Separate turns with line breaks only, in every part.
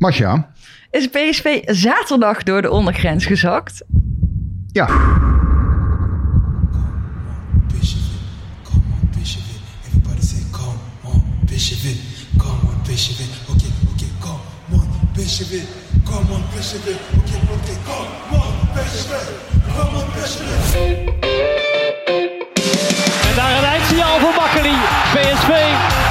Masja,
Is PSV zaterdag door de ondergrens gezakt?
ja,
Bishop it, come on, Bishop it. Everybody say, come on, Bishop it, come on, Bishop it. Okay, okay, come on, Bishop it, come on, Bishop it. Okay, okay, come on, Bishop it, come on, Bishop it.
En daar een eindsignaal voor Makkeli. PSV,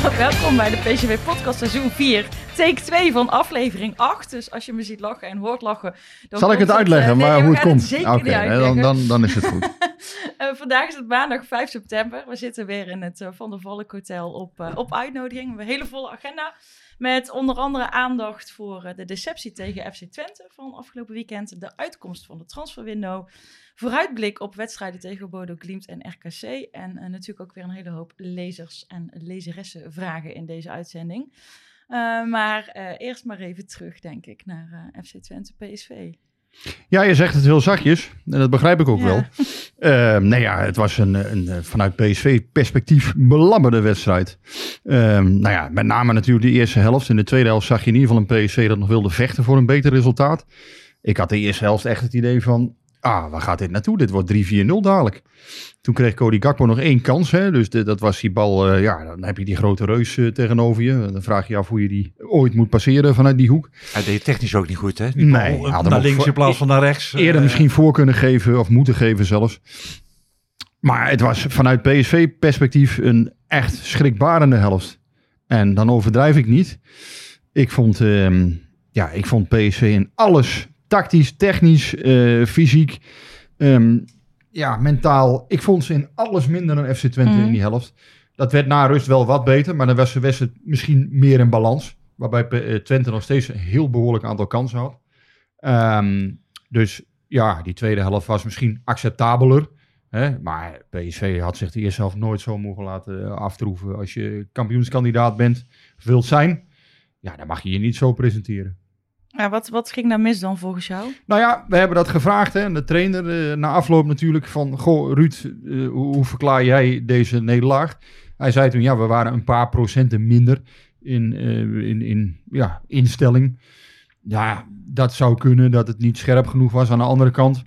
Wel- Welkom bij de PSV Podcast seizoen 4, take 2 van aflevering 8. Dus als je me ziet lachen en hoort lachen... Dan
zal ik het uitleggen,
eh, nee,
maar hoe het komt?
zeker
Oké,
niet
hè, dan, dan, dan is het goed.
Eh, vandaag is het maandag 5 september. We zitten weer in het eh, Van der Valk Hotel op, eh, op uitnodiging. We hebben een hele volle agenda. Met onder andere aandacht voor eh, de deceptie tegen FC Twente van afgelopen weekend. De uitkomst van de transferwindow. Vooruitblik op wedstrijden tegen Bodo Glimt en RKC. En eh, natuurlijk ook weer een hele hoop lezers en lezeressen vragen in deze uitzending. Eh, maar eh, eerst maar even terug, denk ik, naar FC Twente PSV.
Ja, je zegt het heel zachtjes. En dat begrijp ik ook
Ja.
wel. Ehm nee, ja, het was een, een, vanuit PSV-perspectief belabberde wedstrijd. Ehm, nou ja, met name natuurlijk de eerste helft. In de tweede helft zag je in ieder geval een PSV dat nog wilde vechten voor een beter resultaat. Ik had de eerste helft echt het idee van... Ah, waar gaat dit naartoe? Dit wordt 3-4-0 dadelijk. Toen kreeg Cody Gakpo nog één kans. Hè? Dus de- dat was die bal... eh, ja, dan heb je die grote reus eh, tegenover je. Dan vraag je je af hoe je die ooit moet passeren vanuit die hoek.
Hij deed technisch ook niet goed, hè? Die
Nee,
bal,
hem
naar links in plaats van naar rechts.
eerder
Eh,
misschien voor kunnen geven of moeten geven zelfs. Maar het was vanuit PSV-perspectief een echt schrikbarende helft. En dan overdrijf ik niet. Ik vond, ehm, ja, ik vond PSV in alles, tactisch, technisch, eh, fysiek, ehm, ja, mentaal. Ik vond ze in alles minder dan FC Twente
Mhm.
in die helft. Dat werd na rust wel wat beter, maar dan was, het misschien meer in balans. Waarbij eh, Twente nog steeds een heel behoorlijk aantal kansen had. Ehm, dus ja, die tweede helft was misschien acceptabeler. Hè? Maar PSV had zich de eerste helft nooit zo mogen laten eh, aftroeven. Als je kampioenskandidaat bent, wilt zijn, ja, dan mag je je niet zo presenteren.
Ja, wat, wat ging daar mis dan volgens jou?
Nou ja, we hebben dat gevraagd. Hè? En de trainer eh, na afloop natuurlijk van... Goh, Ruud, eh, hoe, hoe verklaar jij deze nederlaag? Hij zei toen, ja, we waren een paar procenten minder in, eh, in, in ja, instelling. Ja, dat zou kunnen, dat het niet scherp genoeg was. Aan de andere kant,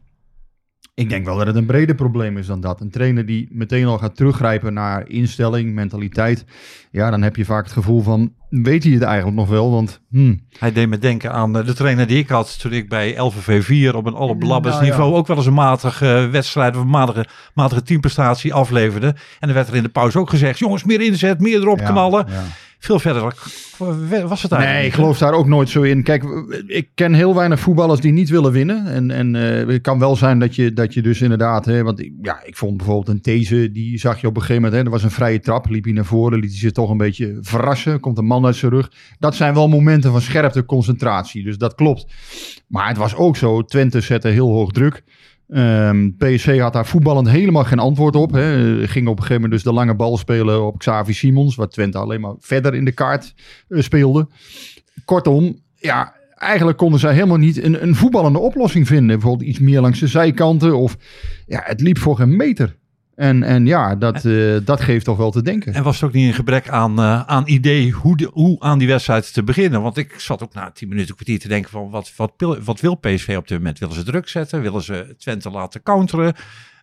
ik denk wel dat het een breder probleem is dan dat. Een trainer die meteen al gaat teruggrijpen naar instelling, mentaliteit. Ja, dan heb je vaak het gevoel van, weet hij het eigenlijk nog wel? Want, hmm,
Hij deed me denken aan eh, de trainer die ik had toen ik bij LVV4 op een allerblabbers
Nou ja.
niveau ook wel eens een matige wedstrijd of een matige, matige teamprestatie afleverde. En er werd er in de pauze ook gezegd, jongens, meer inzet, meer erop
ja,
knallen.
ja.
Veel verder was het eigenlijk
Nee, ik geloof daar ook nooit zo in. Kijk, ik ken heel weinig voetballers die niet willen winnen. En, en eh, het kan wel zijn dat je, dat je dus inderdaad... Hè, want ja, ik vond bijvoorbeeld een These, die zag je op een gegeven moment... Hè, er was een vrije trap, liep hij naar voren, liet hij zich toch een beetje verrassen. Komt een man uit zijn rug. Dat zijn wel momenten van scherpte, concentratie. Dus dat klopt. Maar het was ook zo, Twente zette heel hoog druk. Ehm, PSV had daar voetballend helemaal geen antwoord op. Hè. Ging op een gegeven moment dus de lange bal spelen op Xavi Simons. Wat Twente alleen maar verder in de kaart eh, speelde. Kortom, ja, eigenlijk konden zij helemaal niet een, een voetballende oplossing vinden. Bijvoorbeeld iets meer langs de zijkanten. Of ja, het liep voor geen meter. En, en ja, dat, eh, dat geeft toch wel te denken.
En was het ook niet een gebrek aan, eh, aan idee hoe, de, hoe aan die wedstrijd te beginnen? Want ik zat ook na tien minuten, kwartier te denken van wat, wat, wat wil PSV op dit moment? Willen ze druk zetten? Willen ze Twente laten counteren?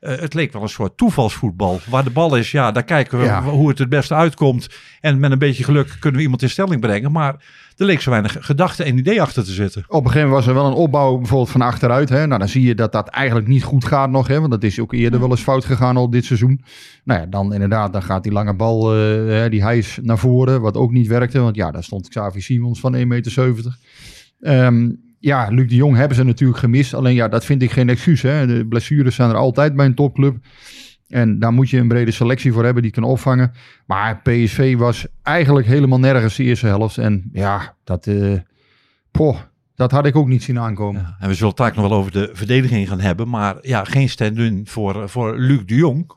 Eh, het leek wel een soort toevalsvoetbal. Waar de bal is, ja, daar kijken we
Ja.
hoe het het beste uitkomt. En met een beetje geluk kunnen we iemand in stelling brengen. Maar er leek zo weinig gedachte en idee achter te zitten.
Op een gegeven moment was er wel een opbouw bijvoorbeeld van achteruit. Hè. Nou, dan zie je dat dat eigenlijk niet goed gaat nog. Hè, want dat is ook eerder wel eens fout gegaan al dit seizoen. Nou ja, dan inderdaad, dan gaat die lange bal, hè, die hijs naar voren. Wat ook niet werkte. Want ja, daar stond Xavi Simons van 1,70 meter. Ehm, ja, Luc de Jong hebben ze natuurlijk gemist. Alleen ja, dat vind ik geen excuus. Hè. De blessures zijn er altijd bij een topclub. En daar moet je een brede selectie voor hebben die kan opvangen. Maar PSV was eigenlijk helemaal nergens de eerste helft. En ja, dat, eh poh, dat had ik ook niet zien aankomen.
Ja, en we zullen het nog wel over de verdediging gaan hebben. Maar ja, geen stand-in voor, voor Luc de Jong.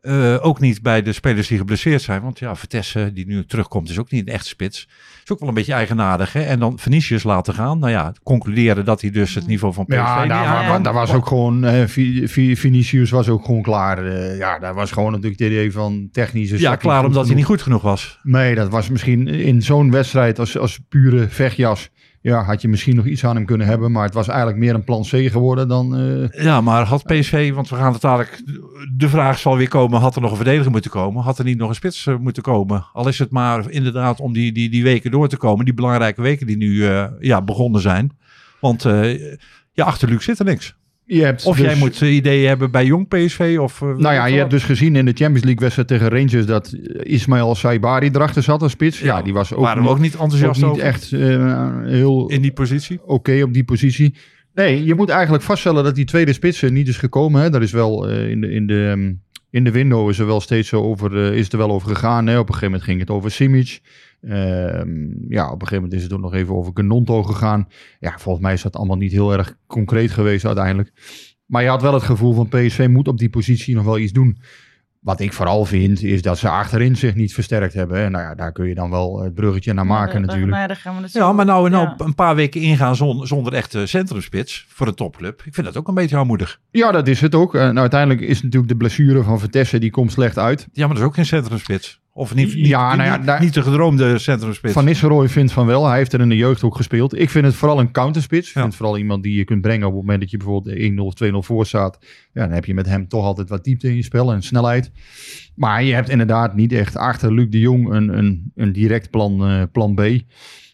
Eh, ook niet bij de spelers die geblesseerd zijn. Want ja, Vertessen, die nu terugkomt, is ook niet een echte spits. Is ook wel een beetje eigenaardig. Hè? En dan Vinicius laten gaan. Nou ja, concluderen dat hij dus het niveau van PSV
Ja, daar,
aan
daar was ook gewoon, Vinicius was ook gewoon klaar. Eh, ja, daar was gewoon natuurlijk het idee van technische
Ja, klaar omdat hij niet goed genoeg was.
Nee, dat was misschien in zo'n wedstrijd als, als pure vechtjas. Ja, had je misschien nog iets aan hem kunnen hebben. Maar het was eigenlijk meer een plan C geworden dan... eh,
Ja, maar had PSV, want we gaan het dadelijk... De vraag zal weer komen, had er nog een verdediger moeten komen? Had er niet nog een spits eh, moeten komen? Al is het maar inderdaad om die, die, die weken door te komen. Die belangrijke weken die nu eh, ja, begonnen zijn. Want eh, ja, achter Luc zit er niks.
Je hebt
Of
dus-
jij moet eh, ideeën hebben bij jong PSV of... eh,
Nou ja, je hebt dus gezien in de Champions League wedstrijd tegen Rangers... dat Ismail Saibari erachter zat als spits. Ja, die was ook,
waren we ook niet
ook
enthousiast
niet
over
echt eh, heel
in die positie.
oké op die positie. Nee, je moet eigenlijk vaststellen dat die tweede spits er niet is gekomen. Hè. Dat is wel eh, in, de, in, de, ehm, in de window is er wel steeds over, eh, is er wel over gegaan. Hè. Op een gegeven moment ging het over Simic. Ehm, ja, op een gegeven moment is het ook nog even over Gnonto gegaan. Ja, volgens mij is dat allemaal niet heel erg concreet geweest uiteindelijk. Maar je had wel het gevoel van PSV moet op die positie nog wel iets doen. Wat ik vooral vind, is dat ze achterin zich niet versterkt hebben. En nou ja, daar kun je dan wel het bruggetje naar maken
Ja,
natuurlijk.
nou ja, gaan we
maar nou, nou
ja.
een paar weken ingaan zonder, zonder echte centrumspits voor een topclub. Ik vind dat ook een beetje armoedig.
Ja, dat is het ook. En uiteindelijk is natuurlijk de blessure van Vertessen, die komt slecht uit.
Ja, maar dat is ook geen centrumspits. Of niet, niet,
Ja, nou ja,
niet,
daar-
niet de gedroomde centrumspits.
Van Nistelrooy vindt van wel. Hij heeft er in de jeugd ook gespeeld. Ik vind het vooral een counterspits. Ik
Ja.
vind het vooral iemand die je kunt brengen op het moment dat je bijvoorbeeld 1-0 of 2-0 voor staat. Ja, dan heb je met hem toch altijd wat diepte in je spel en snelheid. Maar je hebt inderdaad niet echt achter Luc de Jong een, een, een direct plan, eh, plan B.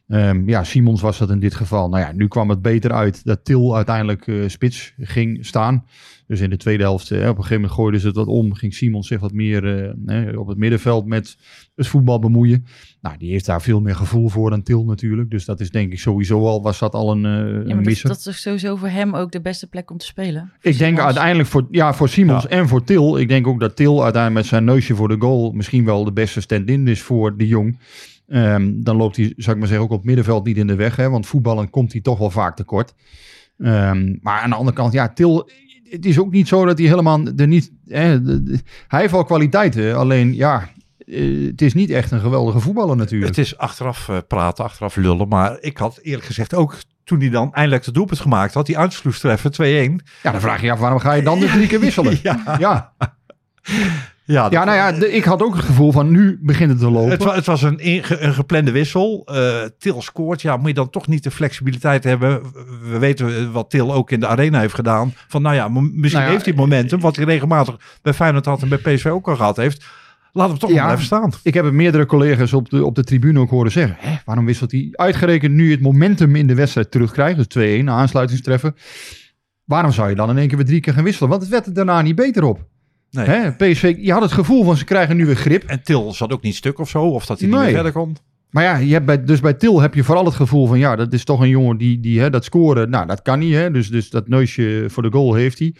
Ehm, ja, Simons was dat in dit geval. Nou ja, nu kwam het beter uit dat Til uiteindelijk eh, spits ging staan. Dus in de tweede helft, eh, op een gegeven moment gooiden ze het wat om. Ging Simons zich wat meer eh, op het middenveld met het voetbal bemoeien. Nou, die heeft daar veel meer gevoel voor dan Til natuurlijk. Dus dat is denk ik sowieso al, was dat al een, eh
Ja, maar dat, is denk voor hem ook de beste plek om te spelen.
Ik denk uiteindelijk voor, ja, voor Simons
Ja.
en voor Til. Ik denk ook dat Til uiteindelijk met zijn neusje voor de goal misschien wel de beste stand-in is voor de Jong. Ehm, dan loopt hij, zou ik maar zeggen, ook op het middenveld niet in de weg. Hè, want voetballen komt hij toch wel vaak tekort. Ehm, maar aan de andere kant, ja, Til, het is ook niet zo dat hij helemaal er niet... Hè, de- de- hij heeft wel kwaliteiten, alleen ja, eh, het is niet echt een geweldige voetballer natuurlijk.
Het is achteraf eh, praten, achteraf lullen. Maar ik had eerlijk gezegd ook, toen hij dan eindelijk de doelpunt gemaakt had, die uitsloegstreffer 2-1.
Ja, dan vraag je je af, waarom ga je dan dus drie keer wisselen?
Ja.
ja.
Ja,
Ja, nou ja, de- ik had ook het gevoel van nu begint het te lopen.
Het, het was een, inge- een geplande wissel. Eh, Til scoort. Ja, moet je dan toch niet de flexibiliteit hebben. We weten wat Til ook in de arena heeft gedaan. Van nou ja, misschien
Nou ja,
heeft hij momentum. Wat hij regelmatig bij Feyenoord had en bij PSV ook al gehad heeft. Laat hem toch
Ja.
blijven staan.
Ik heb meerdere collega's op de, op de tribune ook horen zeggen. Hè, waarom wisselt hij uitgerekend nu het momentum in de wedstrijd terugkrijgt? Dus 2-1, aansluitingstreffen. Waarom zou je dan in één keer weer drie keer gaan wisselen? Want het werd er daarna niet beter op.
Nee.
Hè, PSV, je had het gevoel van ze krijgen nu weer grip.
En Til zat ook niet stuk of zo. Of dat hij niet
Nee.
meer verder kon.
Maar ja, je hebt bij, dus bij Til heb je vooral het gevoel van... ja, dat is toch een jongen die, die hè, dat scoren... nou, dat kan niet, hè. Dus, dus dat neusje voor de goal heeft hij.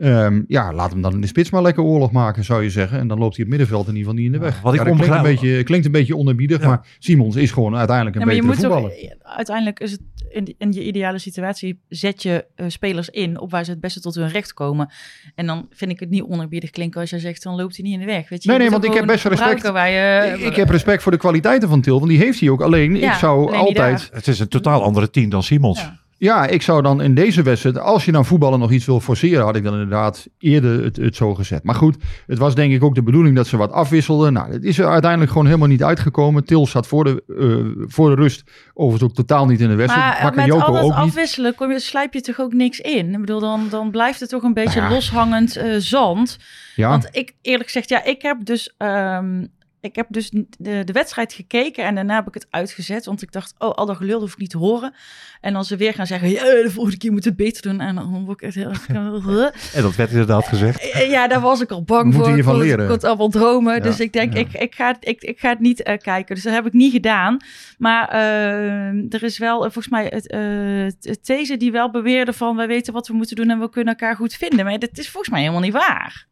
Ehm, ja, laat hem dan in de spits maar lekker oorlog maken, zou je zeggen. En dan loopt hij het middenveld in ieder geval niet in de weg.
wat ik
Ja, dat klinkt, een beetje, klinkt een beetje onerbiedig,
Ja.
maar Simons is gewoon uiteindelijk een
Ja, maar je
betere
moet
voetballer.
toch, uiteindelijk is het in, in je ideale situatie zet je eh, spelers in op waar ze het beste tot hun recht komen. En dan vind ik het niet onerbiedig klinken als jij zegt dan loopt hij niet in de weg. Weet je,
Nee,
Je
nee, want ik heb best respect.
je,
Ik- ik heb respect voor de kwaliteiten van Til, want die heeft hij ook. Alleen,
Ja,
ik zou
alleen
altijd...
Het is een totaal andere team dan Simons.
Ja.
Ik zou dan in deze wedstrijd, als je dan voetballen nog iets wil forceren, had ik dan inderdaad eerder het, het zo gezet. Maar goed, het was denk ik ook de bedoeling dat ze wat afwisselden. Nou, het is er uiteindelijk gewoon helemaal niet uitgekomen. Til zat voor de, eh, voor de rust overigens ook totaal niet in de wedstrijd.
Maar eh, met
Bakayoko
al dat afwisselen kom je, slijp je toch ook niks in? Ik bedoel, dan, dan blijft het toch een beetje
Nou ja.
loshangend eh, zand.
Ja,
Want ik eerlijk gezegd, ja, ik heb dus, ehm, ik heb dus de, de wedstrijd gekeken en daarna heb ik het uitgezet. Want ik dacht, oh, al dat gelul hoef ik niet te horen. En als ze weer gaan zeggen, ja, de volgende keer moet het beter doen. En dan word ik echt heel...
En dat werd inderdaad gezegd.
Eh, Ja, daar was ik al bang
Moet
voor.
je
Ik kon het-
leren.
Ik kon het allemaal dromen.
Ja,
dus ik denk,
ja.
ik, ik, ga, het- ik, ik ga het niet eh, kijken. Dus dat heb ik niet gedaan. Maar eh, er is wel volgens mij het, het these die wel beweerde van... wij weten wat we moeten doen en we kunnen elkaar goed vinden. Maar dat is volgens mij helemaal niet waar.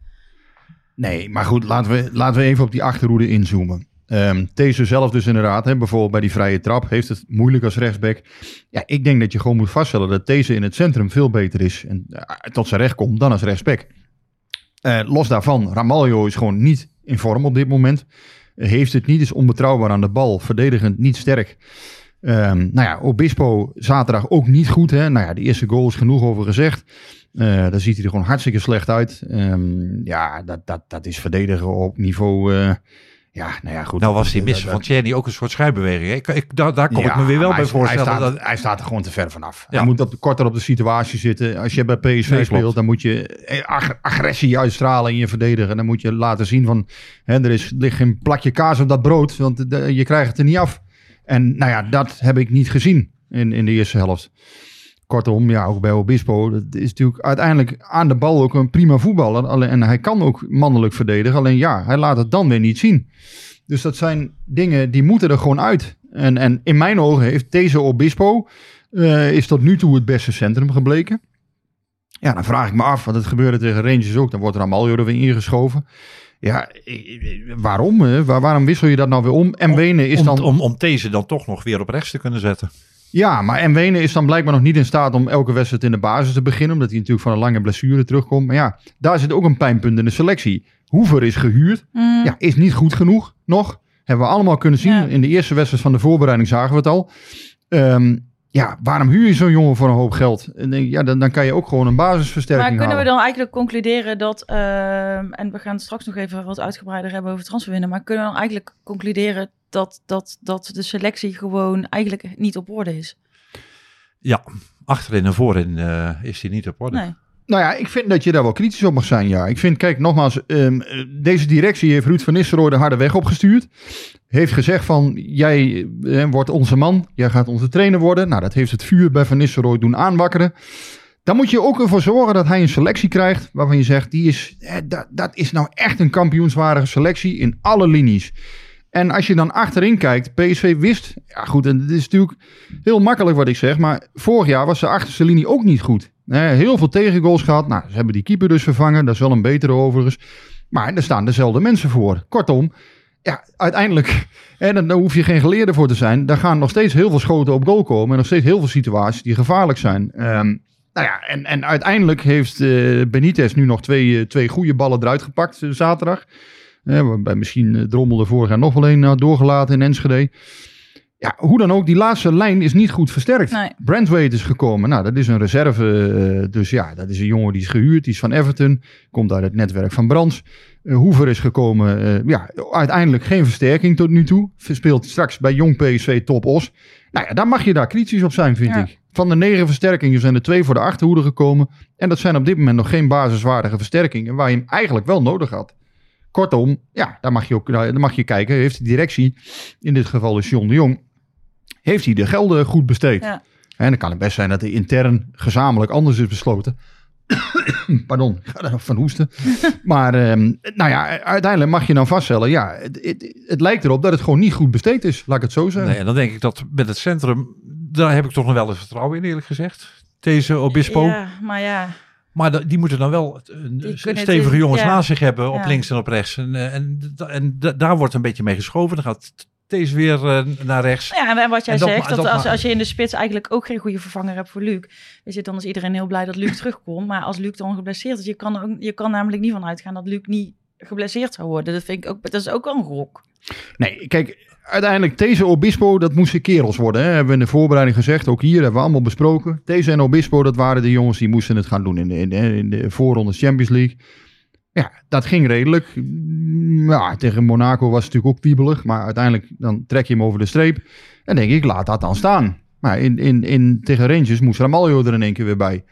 Nee, maar goed, laten we, laten we even op die achterhoede inzoomen. Ehm Deze zelf dus inderdaad, hè, bijvoorbeeld bij die vrije trap, heeft het moeilijk als rechtsback. Ja, ik denk dat je gewoon moet vaststellen dat deze in het centrum veel beter is en eh, tot zijn recht komt dan als rechtsback. Eh, los daarvan, Ramaljo is gewoon niet in vorm op dit moment. Heeft het niet, is onbetrouwbaar aan de bal, verdedigend niet sterk. Ehm, nou ja, Obispo zaterdag ook niet goed. Hè? Nou ja, de eerste goal is genoeg over gezegd. Eh daar ziet hij er gewoon hartstikke slecht uit. Ehm, ja, dat, dat, dat is verdedigen op niveau... eh, ja, nou ja, goed.
Nou was die
dat-
van Tjerni ook een soort schuifbeweging. hè? Ik, ik, daar, daar kom ik me weer wel bij
hij- Hij
voorstellen.
staat,
dat,
hij staat er gewoon te ver vanaf.
Ja.
Hij moet op, korter op de situatie zitten. Als je bij PSV
Nee,
speelt, dan moet je eh, ag- agressie uitstralen in je verdedigen. Dan moet je laten zien van, hè, er is, ligt geen plakje kaas op dat brood, want de- je krijgt het er niet af. En nou ja, dat heb ik niet gezien in, in de eerste helft. Kortom, ja, ook bij Obispo. Dat is natuurlijk uiteindelijk aan de bal ook een prima voetballer. Alleen, en hij kan ook mannelijk verdedigen. Alleen ja, hij laat het dan weer niet zien. Dus dat zijn dingen die moeten er gewoon uit. En, en in mijn ogen heeft deze Obispo eh, is tot nu toe het beste centrum gebleken. Ja, dan vraag ik me af, want het gebeurde tegen Rangers ook. Dan wordt Ramaljo er weer ingeschoven. Ja, waarom? hè? Waar, waarom wissel je dat nou weer om? En Wenen is
om,
dan...
om, om deze dan toch nog weer op rechts te kunnen zetten.
Ja, maar en Wenen is dan blijkbaar nog niet in staat om elke wedstrijd in de basis te beginnen. Omdat hij natuurlijk van een lange blessure terugkomt. Maar ja, daar zit ook een pijnpunt in de selectie. Hoever is gehuurd.
Mm.
Ja, is niet goed genoeg nog. Hebben we allemaal kunnen zien.
Ja.
In de eerste wedstrijd van de voorbereiding zagen we het al. Ehm, ja, waarom huur je zo'n jongen voor een hoop geld? En ja, dan, dan kan je ook gewoon een basisversterking
Maar kunnen we dan eigenlijk concluderen dat, ehm, en we gaan het straks nog even wat uitgebreider hebben over transferwinnen, maar kunnen we dan eigenlijk concluderen dat, dat, dat de selectie gewoon eigenlijk niet op orde is?
Ja, achterin en voorin eh, is hij niet op orde.
Nee.
Nou ja, ik vind dat je daar wel kritisch op mag zijn, ja. Ik vind, kijk, nogmaals, ehm, eh, deze directie heeft Ruud van Nistelrooy de harde weg opgestuurd. Heeft gezegd van, jij eh, wordt onze man, jij gaat onze trainer worden. Nou, dat heeft het vuur bij Van Nistelrooy doen aanwakkeren. Dan moet je ook ervoor zorgen dat hij een selectie krijgt waarvan je zegt, die is, eh, dat, dat is nou echt een kampioenswaardige selectie in alle linies. En als je dan achterin kijkt, PSV wist, ja goed, en het is natuurlijk heel makkelijk wat ik zeg, maar vorig jaar was de achterste linie ook niet goed. Heel veel tegengoals gehad. Nou, ze hebben die keeper dus vervangen. Dat is wel een betere overigens. Maar er staan dezelfde mensen voor. Kortom, ja, uiteindelijk, en dan hoef je geen geleerde voor te zijn. Daar gaan nog steeds heel veel schoten op goal komen. En nog steeds heel veel situaties die gevaarlijk zijn. Ehm, nou ja, en, en uiteindelijk heeft eh, Benitez nu nog twee, eh, twee goede ballen eruit gepakt eh, zaterdag. Eh, waarbij misschien eh, Drommel er vorig jaar nog wel een had doorgelaten in Enschede. Ja, hoe dan ook, die laatste lijn is niet goed versterkt.
Nee.
Brandwaite is gekomen. Nou, dat is een reserve. eh, dus ja, dat is een jongen die is gehuurd. Die is van Everton. Komt uit het netwerk van Brands. Eh, Hoever is gekomen. eh, ja, uiteindelijk geen versterking tot nu toe. Speelt straks bij Jong PSV top os. Nou ja, daar mag je daar kritisch op zijn, vind
Ja.
ik. Van de negen versterkingen zijn er twee voor de achterhoede gekomen. En dat zijn op dit moment nog geen basiswaardige versterkingen. Waar je hem eigenlijk wel nodig had. Kortom, ja, daar mag je ook daar mag je kijken. Heeft de directie, in dit geval is John de Jong, heeft hij de gelden goed besteed?
Ja.
En dan kan het best zijn dat er intern gezamenlijk anders is besloten. Pardon, ik ga er nog van hoesten. maar ehm, nou ja, uiteindelijk mag je dan vaststellen, ja, het, het, het lijkt erop dat het gewoon niet goed besteed is. Laat ik het zo zeggen.
Nee, en dan denk ik dat met het centrum, daar heb ik toch nog wel eens vertrouwen in eerlijk gezegd. Deze Obispo.
Ja, maar ja.
Maar die moeten dan wel een s-
kunnen
stevige
het-
jongens
ja.
naast zich hebben, op
Ja.
links en op rechts. En, eh, en, en da- daar wordt een beetje mee geschoven. Dan gaat deze weer eh, naar rechts.
Ja, en wat jij
En dat
zegt, dat,
dat
als, als je in de spits eigenlijk ook geen goede vervanger hebt voor Luc, weet je, dan is iedereen heel blij dat Luc terugkomt. Maar als Luc dan geblesseerd is, je kan, ook, je kan namelijk niet van uitgaan dat Luc niet geblesseerd zou worden. Dat vind ik ook, dat is ook wel een gok.
Nee, kijk, uiteindelijk deze Obispo, dat moesten kerels worden. Hè? Hebben we in de voorbereiding gezegd. Ook hier hebben we allemaal besproken. Deze en Obispo, dat waren de jongens die moesten het gaan doen in de, in in de voorronde Champions League. Ja, dat ging redelijk. Mm, Ja, tegen Monaco was het natuurlijk ook wiebelig. Maar uiteindelijk dan trek je hem over de streep. En denk ik, laat dat dan staan. Maar in, in, in, tegen Rangers moest Ramaljo er in één keer weer bij.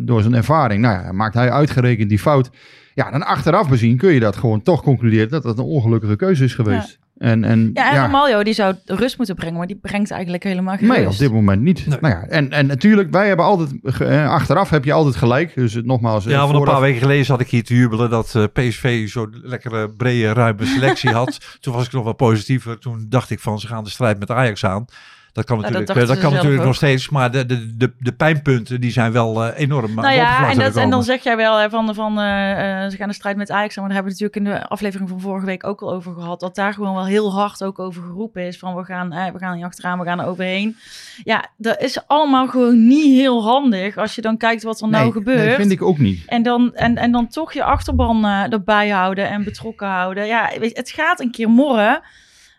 Door zijn ervaring. Nou ja, maakt hij uitgerekend die fout. Ja, dan achteraf bezien kun je dat gewoon toch concluderen dat dat een ongelukkige keuze is geweest. En, en,
Ja, en Ramaljo die zou rust moeten brengen, maar die brengt eigenlijk helemaal geen
Nee, op dit moment niet.
Nee.
Nou ja, en, en natuurlijk, wij hebben altijd, eh, achteraf heb je altijd gelijk. Dus het, nogmaals. eh,
Ja, want een paar weken geleden zat ik hier te jubelen dat eh, PSV zo'n lekkere, brede, ruime selectie had. Toen was ik nog wel positiever. Toen dacht ik van, ze gaan de strijd met Ajax aan. Dat kan natuurlijk, eh, dat kan natuurlijk
ook.
nog steeds. Maar de, de, de, de pijnpunten die zijn wel eh, enorm aan
Nou ja, en, dat, en
gekomen.
dan zeg jij wel hè, van, van eh, eh, ze gaan de strijd met Ajax aan. Maar daar hebben we natuurlijk in de aflevering van vorige week ook al over gehad. Dat daar gewoon wel heel hard ook over geroepen is. Van we gaan, eh, we gaan niet achteraan, we gaan er overheen. Ja, dat is allemaal gewoon niet heel handig als je dan kijkt wat er nou gebeurt.
Nee, vind ik ook niet.
En dan, en, en dan toch je achterban eh, erbij houden en betrokken houden. Ja, weet je, het gaat een keer morren.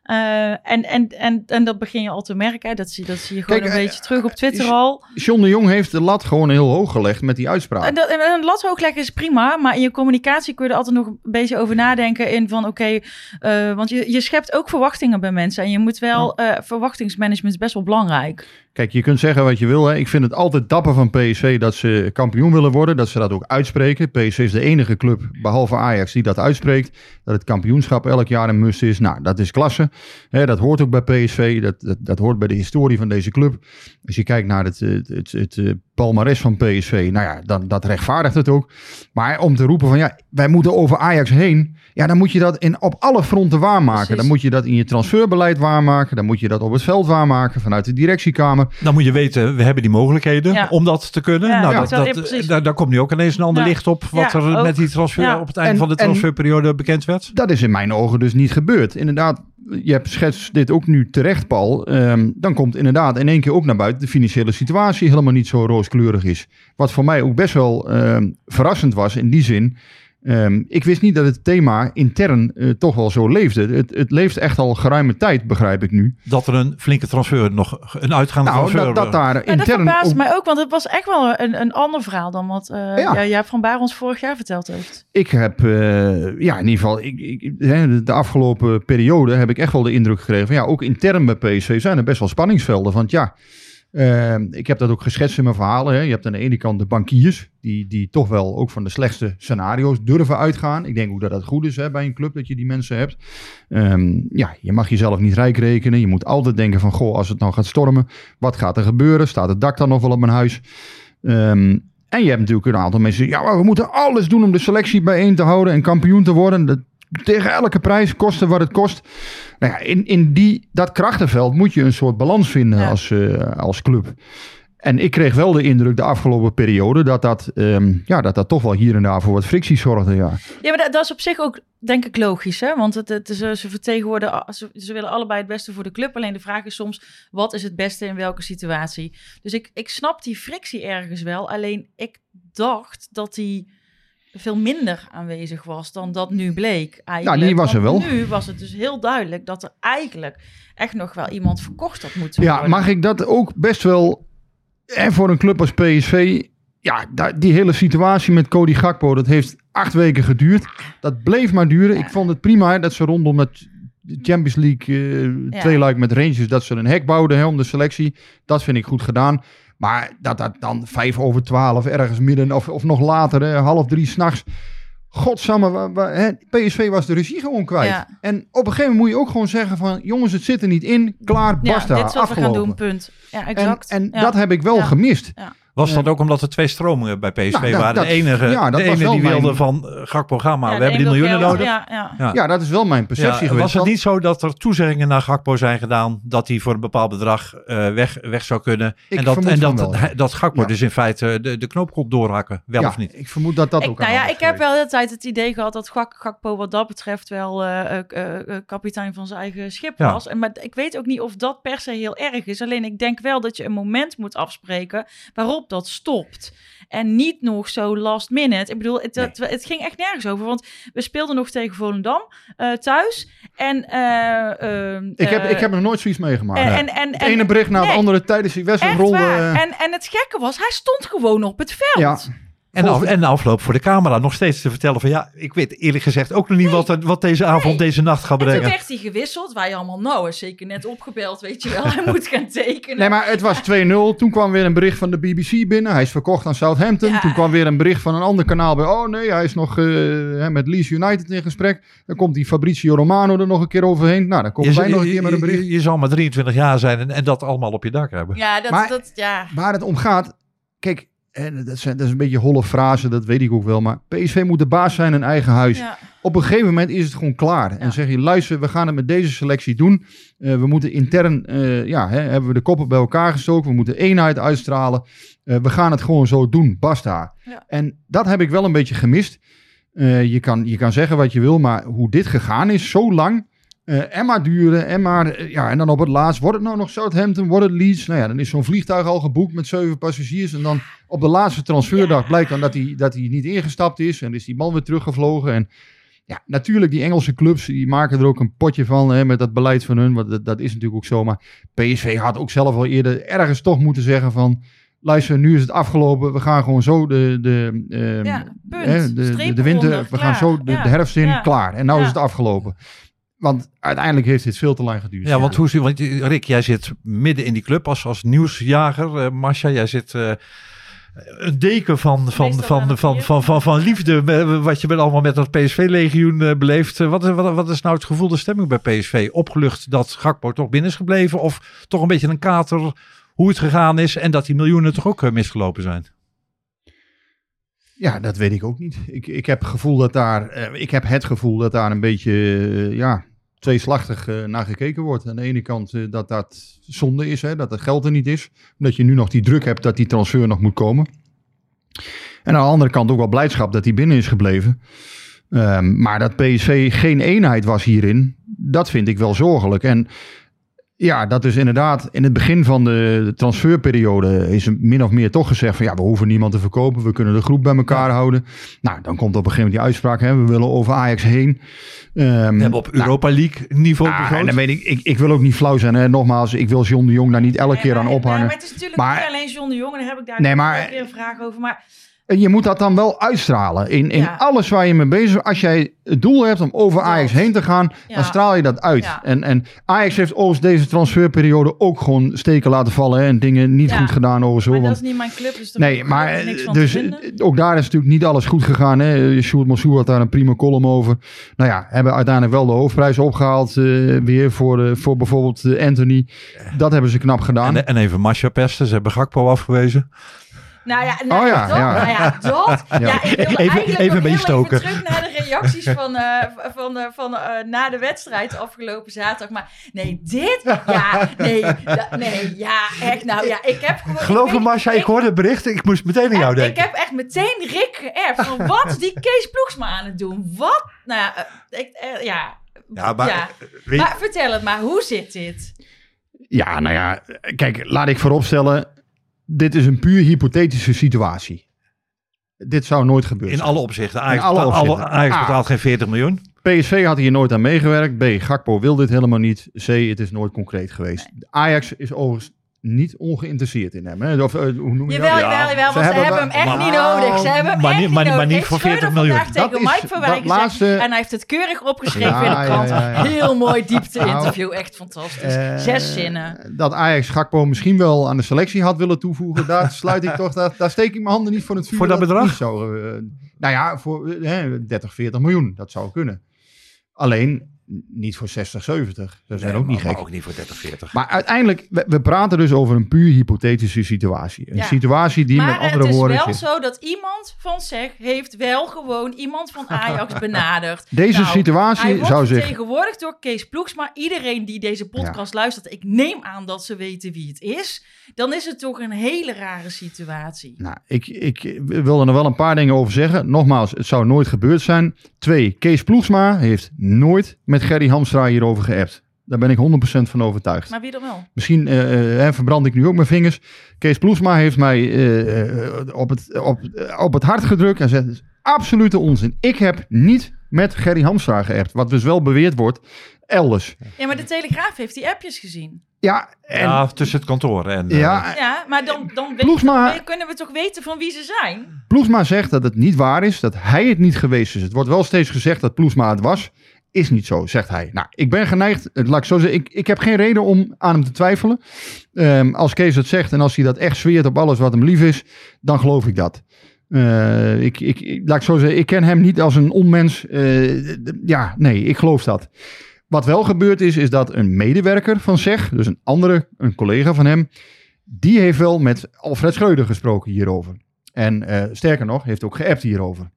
Eh, en, en, en, en dat begin je al te merken. Dat zie, dat zie je gewoon
Kijk,
een
eh,
beetje terug op Twitter
is-
al.
John de Jong heeft de lat gewoon heel hoog gelegd met die uitspraak.
En, dat, en een lat hoog leggen is prima, maar in je communicatie kun je er altijd nog een beetje over nadenken in van oké, eh, want je, je schept ook verwachtingen bij mensen en je moet wel, eh, verwachtingsmanagement is best wel belangrijk.
Kijk, je kunt zeggen wat je wil. Hè. Ik vind het altijd dapper van PSV dat ze kampioen willen worden. Dat ze dat ook uitspreken. PSV is de enige club, behalve Ajax, die dat uitspreekt. Dat het kampioenschap elk jaar een must is. Nou, dat is klasse. Hè, dat hoort ook bij PSV. Dat, dat, hoort bij de historie van deze club. Als je kijkt naar het, het, het, het, eh, palmares van PSV. Nou ja, dan, dat rechtvaardigt het ook. Maar om te roepen van ja, wij moeten over Ajax heen. Ja, dan moet je dat in, op alle fronten waarmaken.
Precies.
Dan moet je dat in je transferbeleid waarmaken. Dan moet je dat op het veld waarmaken vanuit de directiekamer.
Dan moet je weten, we hebben die mogelijkheden
Ja.
om dat te kunnen.
Ja,
nou,
ja.
dat, dat, daar, daar komt nu ook ineens een ander
Ja.
licht op. Wat
Ja,
er
ook.
met die transfer
Ja.
op het einde
En-
van de
en-
transferperiode bekend werd.
Dat is in mijn ogen dus niet gebeurd. Inderdaad, je hebt schetst dit ook nu terecht, Paul. Ehm, dan komt inderdaad in één keer ook naar buiten de financiële situatie helemaal niet zo rooskleurig is. Wat voor mij ook best wel ehm, verrassend was in die zin. Ehm, ik wist niet dat het thema intern eh, toch wel zo leefde. Het, het leeft echt al geruime tijd, begrijp ik nu.
Dat er een flinke transfer, nog een uitgaande
Nou,
transfer...
dat, dat daar
Ja, dat
intern
verbaast
ook-
mij ook, want het was echt wel een, een ander verhaal dan wat eh
Ja.
van Baar ons vorig jaar verteld heeft.
Ik heb, eh, ja, in ieder geval, ik, ik, hè, de- de afgelopen periode heb ik echt wel de indruk gekregen van ja, ook intern bij PSV zijn er best wel spanningsvelden. Want ja, eh, ik heb dat ook geschetst in mijn verhalen. Hè. Je hebt aan de ene kant de bankiers, die, die toch wel ook van de slechtste scenario's durven uitgaan. Ik denk ook dat dat goed is hè, bij een club, dat je die mensen hebt. Ehm, ja, je mag jezelf niet rijk rekenen. Je moet altijd denken van, goh, als het nou gaat stormen, wat gaat er gebeuren? Staat het dak dan nog wel op mijn huis? Ehm, en je hebt natuurlijk een aantal mensen ja, we moeten alles doen om de selectie bijeen te houden en kampioen te worden. Dat, tegen elke prijs, kosten wat het kost. Nou ja, in, in die, dat krachtenveld moet je een soort balans vinden
Ja.
als, eh, als club. En ik kreeg wel de indruk de afgelopen periode dat dat, ehm, ja, dat dat toch wel hier en daar voor wat frictie zorgde. Ja.
Ja, maar dat, dat is op zich ook, denk ik, logisch. Hè? Want het, het, ze, ze vertegenwoordigen, ze, ze willen allebei het beste voor de club. Alleen de vraag is soms, wat is het beste in welke situatie? Dus ik, ik snap die frictie ergens wel. Alleen ik dacht dat die veel minder aanwezig was dan dat nu bleek. Eigenlijk.
Ja, die was er
Want
wel.
Nu was het dus heel duidelijk dat er eigenlijk echt nog wel iemand verkocht had moeten
Ja,
worden.
mag ik dat ook best wel. En voor een club als PSV. Ja, die hele situatie met Cody Gakpo, dat heeft acht weken geduurd. Dat bleef maar duren. Ik vond het prima dat ze rondom het Champions League eh
Ja.
twee luik met Rangers, dat ze een hek bouwden hè, om de selectie. Dat vind ik goed gedaan. Maar dat dat dan vijf over twaalf ergens midden of, of nog later, hè, half drie s'nachts. Godsamme, wa- wa- hè, PSV was de regie gewoon kwijt.
Ja.
En op een gegeven moment moet je ook gewoon zeggen van... jongens, het zit er niet in, klaar,
ja,
basta,
dit is wat we gaan
afgelopen.
doen, punt. Ja,
En,
exact.
en
Ja.
dat heb ik wel
Ja.
Was dat ook omdat er twee stromingen bij PSV
Nou,
waren?
dat-
de enige,
ja, dat
de ene die wilde
mijn-
van eh, Gakpo, ga maar,
Ja,
we hebben die miljoenen
geld,
nodig.
Ja, ja.
Ja.
Ja, dat is wel mijn perceptie
Ja,
geweest.
was het
want-
niet zo dat er toezeggingen naar Gakpo zijn gedaan dat hij voor een bepaald bedrag eh, weg, weg zou kunnen?
Ik
en dat,
vermoed
en dat,
wel,
dat Gakpo
Ja.
dus in feite de, de knoop kon doorhakken, wel
ja,
of niet?
Ik vermoed dat dat
Ik,
ook
nou ja, ik heb wel de hele tijd het idee gehad dat Gak, Gakpo wat dat betreft wel eh, eh, eh, eh, kapitein van zijn eigen schip
Ja.
was. En, maar ik weet ook niet of dat per se heel erg is. Alleen ik denk wel dat je een moment moet afspreken waarop dat stopt. En niet nog zo last minute. Ik bedoel, het, het, het ging echt nergens over. Want we speelden nog tegen Volendam eh, thuis. En, eh, ehm,
Ik heb,
eh,
ik heb nog nooit zoiets meegemaakt.
en, en, en,
het ene bericht na het
nee,
andere tijdens die wedstrijd rolde. eh,
En, en het gekke was, hij stond gewoon op het veld.
Ja.
En, af, en de afloop voor de camera nog steeds te vertellen van ja, ik weet eerlijk gezegd ook nog niet wat, wat deze avond,
Nee.
deze nacht gaat
En toen
brengen.
werd hij gewisseld. Wij allemaal, nou, is zeker net opgebeld, weet je wel. Hij moet gaan tekenen.
Nee, maar het was 2-0. Toen kwam weer een bericht van de BBC binnen. Hij is verkocht aan Southampton.
Ja.
Toen kwam weer een bericht van een ander kanaal bij. Oh nee, hij is nog eh, hè, met Leeds United in gesprek. Dan komt die Fabrizio Romano er nog een keer overheen. Nou, dan komen wij nog een keer met een bericht.
je, je zal maar 23 jaar zijn en, en dat allemaal op je dak hebben.
Ja, dat,
Maar-
dat, ja.
Waar het om gaat, kijk, en dat, is, dat is een beetje holle frase, dat weet ik ook wel. Maar PSV moet de baas zijn in eigen huis.
ja.
Op een gegeven moment is het gewoon klaar. En zeg je, luister, we gaan het met deze selectie doen. Eh, we moeten intern, eh, ja, hè, hebben we de koppen bij elkaar gestoken. We moeten eenheid uitstralen. Eh, we gaan het gewoon zo doen, basta.
Ja.
En dat heb ik wel een beetje gemist. Je, kan, je kan zeggen wat je wil, maar hoe dit gegaan is, zo lang. Eh, en maar duren, en maar, eh, ja, en dan op het laatst, wordt het nou nog Southampton, wordt het Leeds? Nou ja, dan is zo'n vliegtuig al geboekt met zeven passagiers. En dan op de laatste transferdag blijkt dan dat hij, dat hij niet ingestapt is. En is die man weer teruggevlogen. En ja, natuurlijk, die Engelse clubs, die maken er ook een potje van hè, met dat beleid van hun. Want dat, dat is natuurlijk ook zo. Maar PSV had ook zelf al eerder ergens toch moeten zeggen van... Luister, nu is het afgelopen. We gaan gewoon zo de, de, ehm,
Ja,
hè, de, de,
Streep
de winter, we gaan zo de,
Ja,
de herfst in,
ja.
klaar. En nou is het afgelopen. Want uiteindelijk heeft dit veel te lang geduurd.
Ja, want hoe zie want Rick, jij zit midden in die club als, als nieuwsjager. Eh Masha, jij zit eh, een deken van, van, van, van, van, van, van, liefde. eh, Wat je met allemaal met dat PSV-legioen eh, beleeft. Wat, is- wat, wat is nou het gevoel, de stemming bij PSV? Opgelucht dat Gakpo toch binnen is gebleven? Of toch een beetje een kater hoe het gegaan is en dat die miljoenen toch ook misgelopen zijn?
Ja, dat weet ik ook niet. Ik, ik heb het gevoel dat daar, ik heb het gevoel dat daar een beetje, ja, tweeslachtig eh, naar gekeken wordt. Aan de ene kant eh, dat dat zonde is, hè, dat het geld er niet is. Dat je nu nog die druk hebt dat die transfer nog moet komen. En aan de andere kant ook wel blijdschap dat hij binnen is gebleven. Ehm, maar dat PSV geen eenheid was hierin, dat vind ik wel zorgelijk. En ja, dat is inderdaad in het begin van de, de transferperiode is er min of meer toch gezegd van ja, we hoeven niemand te verkopen, we kunnen de groep bij elkaar houden. Nou, dan komt op een gegeven moment die uitspraak, hè, we willen over Ajax heen. Ehm,
We hebben op
nou,
Europa League niveau
ah,
begroot.
en dan weet ik, ik, ik wil ook niet flauw zijn. Hè. Nogmaals, ik wil John de Jong daar niet elke
Nee,
keer
maar-
aan
nee,
ophangen.
maar het is natuurlijk
Maar-
niet alleen John de Jong. En daar heb ik daar
Nee, maar-
een keer een vraag over. Maar
En je moet dat dan wel uitstralen. In, in
Ja.
alles waar je mee bezig bent. Als jij het doel hebt om over. Ajax heen te gaan,
Ja.
dan straal je dat uit.
Ja.
En, en Ajax heeft overigens deze transferperiode ook gewoon steken laten vallen. Hè, en dingen niet
Ja.
goed gedaan over zo.
maar dat is niet mijn club, dus
Nee, maar
ook niks van
dus eh, ook daar is natuurlijk niet alles goed gegaan. Hè. Sjoerd Monsou had daar een prima column over. Nou ja, hebben uiteindelijk wel de hoofdprijs opgehaald. eh, weer voor, eh, voor bijvoorbeeld eh, Anthony. Dat hebben ze knap gedaan.
En, en even Masha pesten, ze hebben Gakpo afgewezen.
Nou ja, nou,
Oh ja,
dat,
ja.
Nou ja, dat. ja. ik wilde
Even-
eigenlijk
even
nog
een stoken.
even terug naar de reacties van, eh, van, eh, van eh, na de wedstrijd afgelopen zaterdag. Maar nee, dit, ja, nee, da- nee, ja, echt. Nou ja, ik heb gewoon...
Geloof me Masha, ik hoorde het bericht, ik moest meteen aan jou denken.
Ik heb echt meteen Rick geërfd van wat is die Kees Ploegsma aan het doen? Wat? Nou ja, ik, ja.
Ja, maar,
ja.
weet-
maar vertel het maar, hoe zit dit?
Ja, nou ja, kijk, laat ik vooropstellen. Dit is een puur hypothetische situatie. Dit zou nooit gebeuren.
In alle opzichten. Ajax,
In alle
betaalt-
opzichten.
Ajax
A.
betaalt geen 40 miljoen.
PSV had hier nooit aan meegewerkt. B. Gakpo wil dit helemaal niet. C. Het is nooit concreet geweest. Ajax is overigens niet ongeïnteresseerd in hem. Hè? Of, eh, hoe noem je
Jawel,
dat?
jawel, jawel,
Ze
want ze
hebben
hebben hem echt
maar-
niet nodig. Ze hebben hem
maar
echt
niet- maar-
nodig.
maar niet
Heeft
voor
Schreuder
40 miljoen.
tegen
Dat is-
Mike Verwijk
laatste-
En hij heeft het keurig opgeschreven
Ja,
in de krant.
ja, ja, ja.
Heel mooi diepte-interview.
Nou,
Echt fantastisch.
Eh,
Zes zinnen.
Dat Ajax Gakpo misschien wel aan de selectie had willen toevoegen. Daar sluit ik toch, daar, daar steek ik mijn handen niet voor het vuur.
Voor dat bedrag?
Zo, eh, nou ja, voor eh, 30, 40 miljoen. Dat zou kunnen. Alleen niet voor 60, 70. Dat zijn ook niet
maar
gek.
ook niet voor 30, 40.
Maar uiteindelijk, we, we praten dus over een puur hypothetische situatie. Een
Ja.
situatie die met
Maar
andere
het is
woorden...
wel
zit.
zo dat iemand van SEG heeft wel gewoon iemand van Ajax benaderd.
Deze
Nou,
situatie zou zich...
vertegenwoordigd door Kees Ploegsma. Iedereen die deze podcast luistert, ik neem aan dat ze weten wie het is. Dan is het toch een hele rare situatie.
Nou, ik, ik wil er nog wel een paar dingen over zeggen. Nogmaals, het zou nooit gebeurd zijn. Twee, Kees Ploegsma heeft nooit met Gerry Hamstra hierover geappt. Daar ben ik 100% van overtuigd.
Maar wie dan wel?
Misschien eh, eh, verbrand ik nu ook mijn vingers. Kees Ploesma heeft mij eh, op, het, op, op het hart gedrukt. Hij zegt, het is absolute onzin. Ik heb niet met Gerry Hamstra geappt. Wat dus wel beweerd wordt. elders.
Ja, maar de Telegraaf heeft die appjes gezien.
Ja, en
ja, tussen het kantoor en...
ja,
Ja, maar dan, dan kunnen we toch weten van wie ze zijn?
Ploesma zegt dat het niet waar is, dat hij het niet geweest is. Het wordt wel steeds gezegd dat Ploesma het was. Is niet zo, zegt hij. Nou, ik ben geneigd, eh, laat ik zo zeggen, ik, ik heb geen reden om aan hem te twijfelen. Ehm, als Kees het zegt en als hij dat echt zweert op alles wat hem lief is, dan geloof ik dat. Eh, ik, ik, laat ik zo zeggen, ik ken hem niet als een onmens. Eh, ja, nee, ik geloof dat. Wat wel gebeurd is, is dat een medewerker van SEG, dus een andere, een collega van hem, die heeft wel met Alfred Schreuder gesproken hierover. En sterker nog, heeft ook geappt hierover.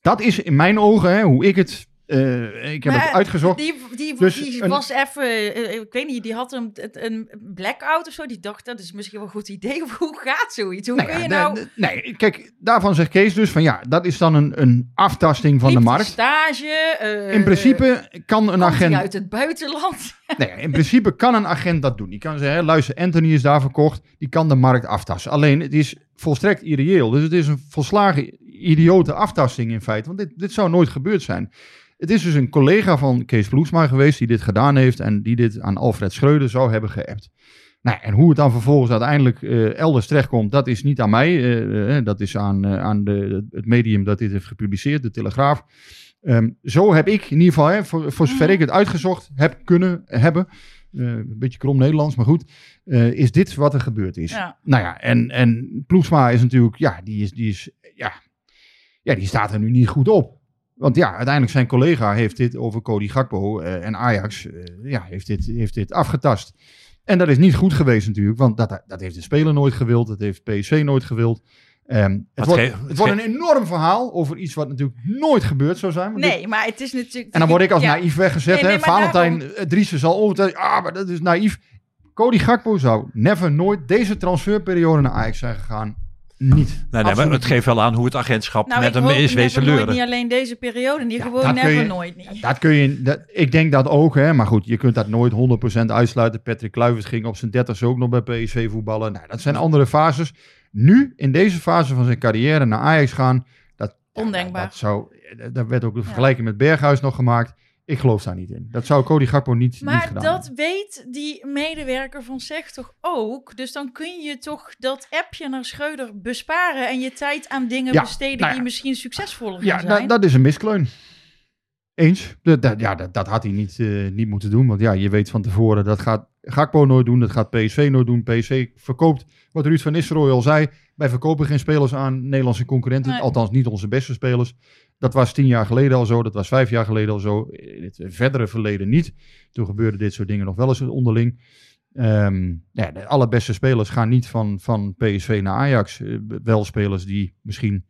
Dat is in mijn ogen, hè, hoe ik het, eh, ik heb
Maar
het uitgezocht.
Die, die,
Dus
die
een-
was even, eh, ik weet niet, die had een, een blackout of zo. Die dacht, dat is misschien wel een goed idee. Hoe gaat zoiets? Hoe
Nou
kun
ja,
je nou...
de- nee, kijk, daarvan zegt Kees dus van ja, dat is dan een, een aftasting van de
liep
markt.
stage. eh,
In principe kan een agent
uit het buitenland.
Nee, in principe kan een agent dat doen. Die kan zeggen, luister, Anthony is daar verkocht. Die kan de markt aftasten. Alleen, het is volstrekt irreëel. Dus het is een volslagen idiote aftasting in feite. Want dit, dit zou nooit gebeurd zijn. Het is dus een collega van Kees Vloesma geweest die dit gedaan heeft... en die dit aan Alfred Schreuder zou hebben geappt. Nou, en hoe het dan vervolgens uiteindelijk eh, elders terechtkomt... dat is niet aan mij. eh, eh, dat is aan, aan de, het medium dat dit heeft gepubliceerd, de Telegraaf. Ehm, zo heb ik in ieder geval, hè, voor, voor zover ik het uitgezocht heb kunnen hebben... een beetje krom Nederlands, maar goed... is dit wat er gebeurd is.
Ja.
Nou ja, en, en Ploegsma is natuurlijk... Ja, die, is, die, is, ja, ja, die staat er nu niet goed op. Want ja, uiteindelijk zijn collega heeft dit over Cody Gakpo eh, en Ajax... eh, ja, heeft dit, heeft dit afgetast. En dat is niet goed geweest natuurlijk, want dat, dat heeft de speler nooit gewild. Dat heeft PSV nooit gewild. Ehm, het wordt,
ge-
het
het
wordt
ge-
een enorm verhaal over iets wat natuurlijk nooit gebeurd zou zijn. dit-
Nee, maar het is natuurlijk...
en dan word ik als
Ja.
naïef weggezet.
Nee, nee,
hè? Valentijn
daarom-
eh, Driessen zal ongetwijfeld... Ah, maar dat is naïef. Cody Gakpo zou never, nooit deze transferperiode naar Ajax zijn gegaan. Niet.
Nee, nee, maar
Absoluut
het geeft wel aan hoe het agentschap
Nou,
met hem is wezen
never nooit
leuren.
Niet alleen deze periode, niet
Ja,
gewoon
dat kun
never
je-
nooit niet.
Dat kun je, dat, ik denk dat ook, hè, maar goed, je kunt dat nooit 100% uitsluiten. Patrick Kluivert ging op zijn 30 ook nog bij PSV voetballen. Nou, dat zijn andere fases. Nu, in deze fase van zijn carrière naar Ajax gaan, dat, ja,
Ondenkbaar.
dat zou, daar werd ook een vergelijking met Berghuis nog gemaakt. Ik geloof daar niet in. Dat zou Cody Gakpo niet, niet
Maar
gedaan
dat
hebben.
weet die medewerker van SEG toch ook? Dus dan kun je toch dat appje naar Schreuder besparen en je tijd aan dingen
Ja,
besteden
nou ja.
die misschien succesvoller gaan
Ja,
zijn.
dat, dat is een miskleun. Eens. Dat, dat- ja, dat, dat had hij niet, eh, niet moeten doen. Want ja, je weet van tevoren, dat gaat Gakpo nooit doen. Dat gaat PSV nooit doen. PSV verkoopt, wat Ruud van Nistelrooy al zei, wij verkopen geen spelers aan Nederlandse concurrenten.
Nee.
Althans, niet onze beste spelers. Dat was tien jaar geleden al zo. Dat was vijf jaar geleden al zo. In het verdere verleden niet. Toen gebeurden dit soort dingen nog wel eens onderling. Ehm, ja, de allerbeste spelers gaan niet van, van PSV naar Ajax. Eh, wel spelers die misschien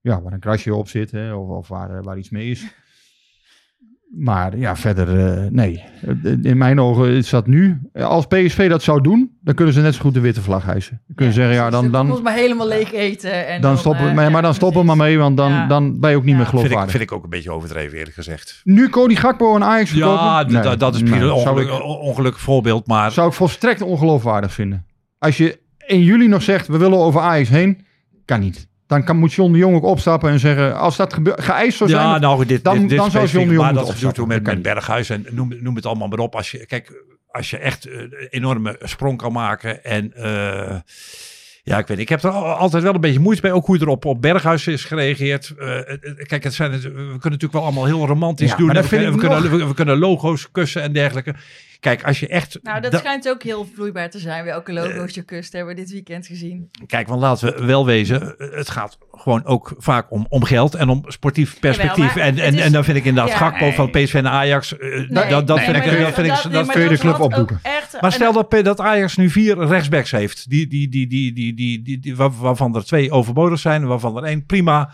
ja, waar een krasje op zit hè, of, of waar, eh, waar iets mee is. Maar ja, verder eh, nee. In mijn ogen is dat nu. Als PSV dat zou doen, dan kunnen ze net zo goed de witte vlag hijsen. Dan kunnen ze zeggen, ja, dan, dan,
ons maar helemaal leeg eten. En
dan stoppen
eh,
we. Maar, maar dan stoppen we maar mee, want dan,
Ja.
dan ben je ook niet
Ja.
meer
Vind ik,
geloofwaardig.
vind ik ook een beetje overdreven, eerlijk gezegd.
Nu Cody Gakpo en Ajax verkopen?
Ja,
Nee,
dat is een ongeluk, ongelukkig voorbeeld, maar
Zou ik volstrekt ongeloofwaardig vinden. Als je in juli nog zegt, we willen over Ajax heen, kan niet. Dan kan, moet John de Jong ook opstappen en zeggen, als dat geëist zou zijn...
ja, nou, dit,
dan-
dit, dit
dan zou John de Jong
maar dat
opstappen.
toen met, met Berghuis en noem, noem het allemaal maar op. Als je, kijk, als je echt een enorme sprong kan maken en... eh, ja, ik weet. Ik heb er al- altijd wel een beetje moeite bij. Ook hoe er op, op Berghuis is gereageerd. Eh, kijk, het zijn, we kunnen natuurlijk wel allemaal heel romantisch
Ja,
doen. we, kunnen, we,
ik
kunnen, we, we kunnen logo's kussen en dergelijke. Kijk, als je echt.
Nou, dat schijnt ook heel vloeibaar te zijn. We elke logo's eh, je kust hebben we dit weekend gezien.
Kijk, want laten we wel wezen. Het gaat gewoon ook vaak om, om geld en om sportief perspectief. En, en, en dan vind ik inderdaad
ja,
Gakpo eh, nee. van PSV Ajax. Dat vind ik. Dat, vind ik dat
kun je de club
opboeken.
maar stel dat, dat Ajax nu vier rechtsbacks heeft. Die, die, die, die, die, die, die, die, waarvan er twee overbodig zijn. Waarvan er één prima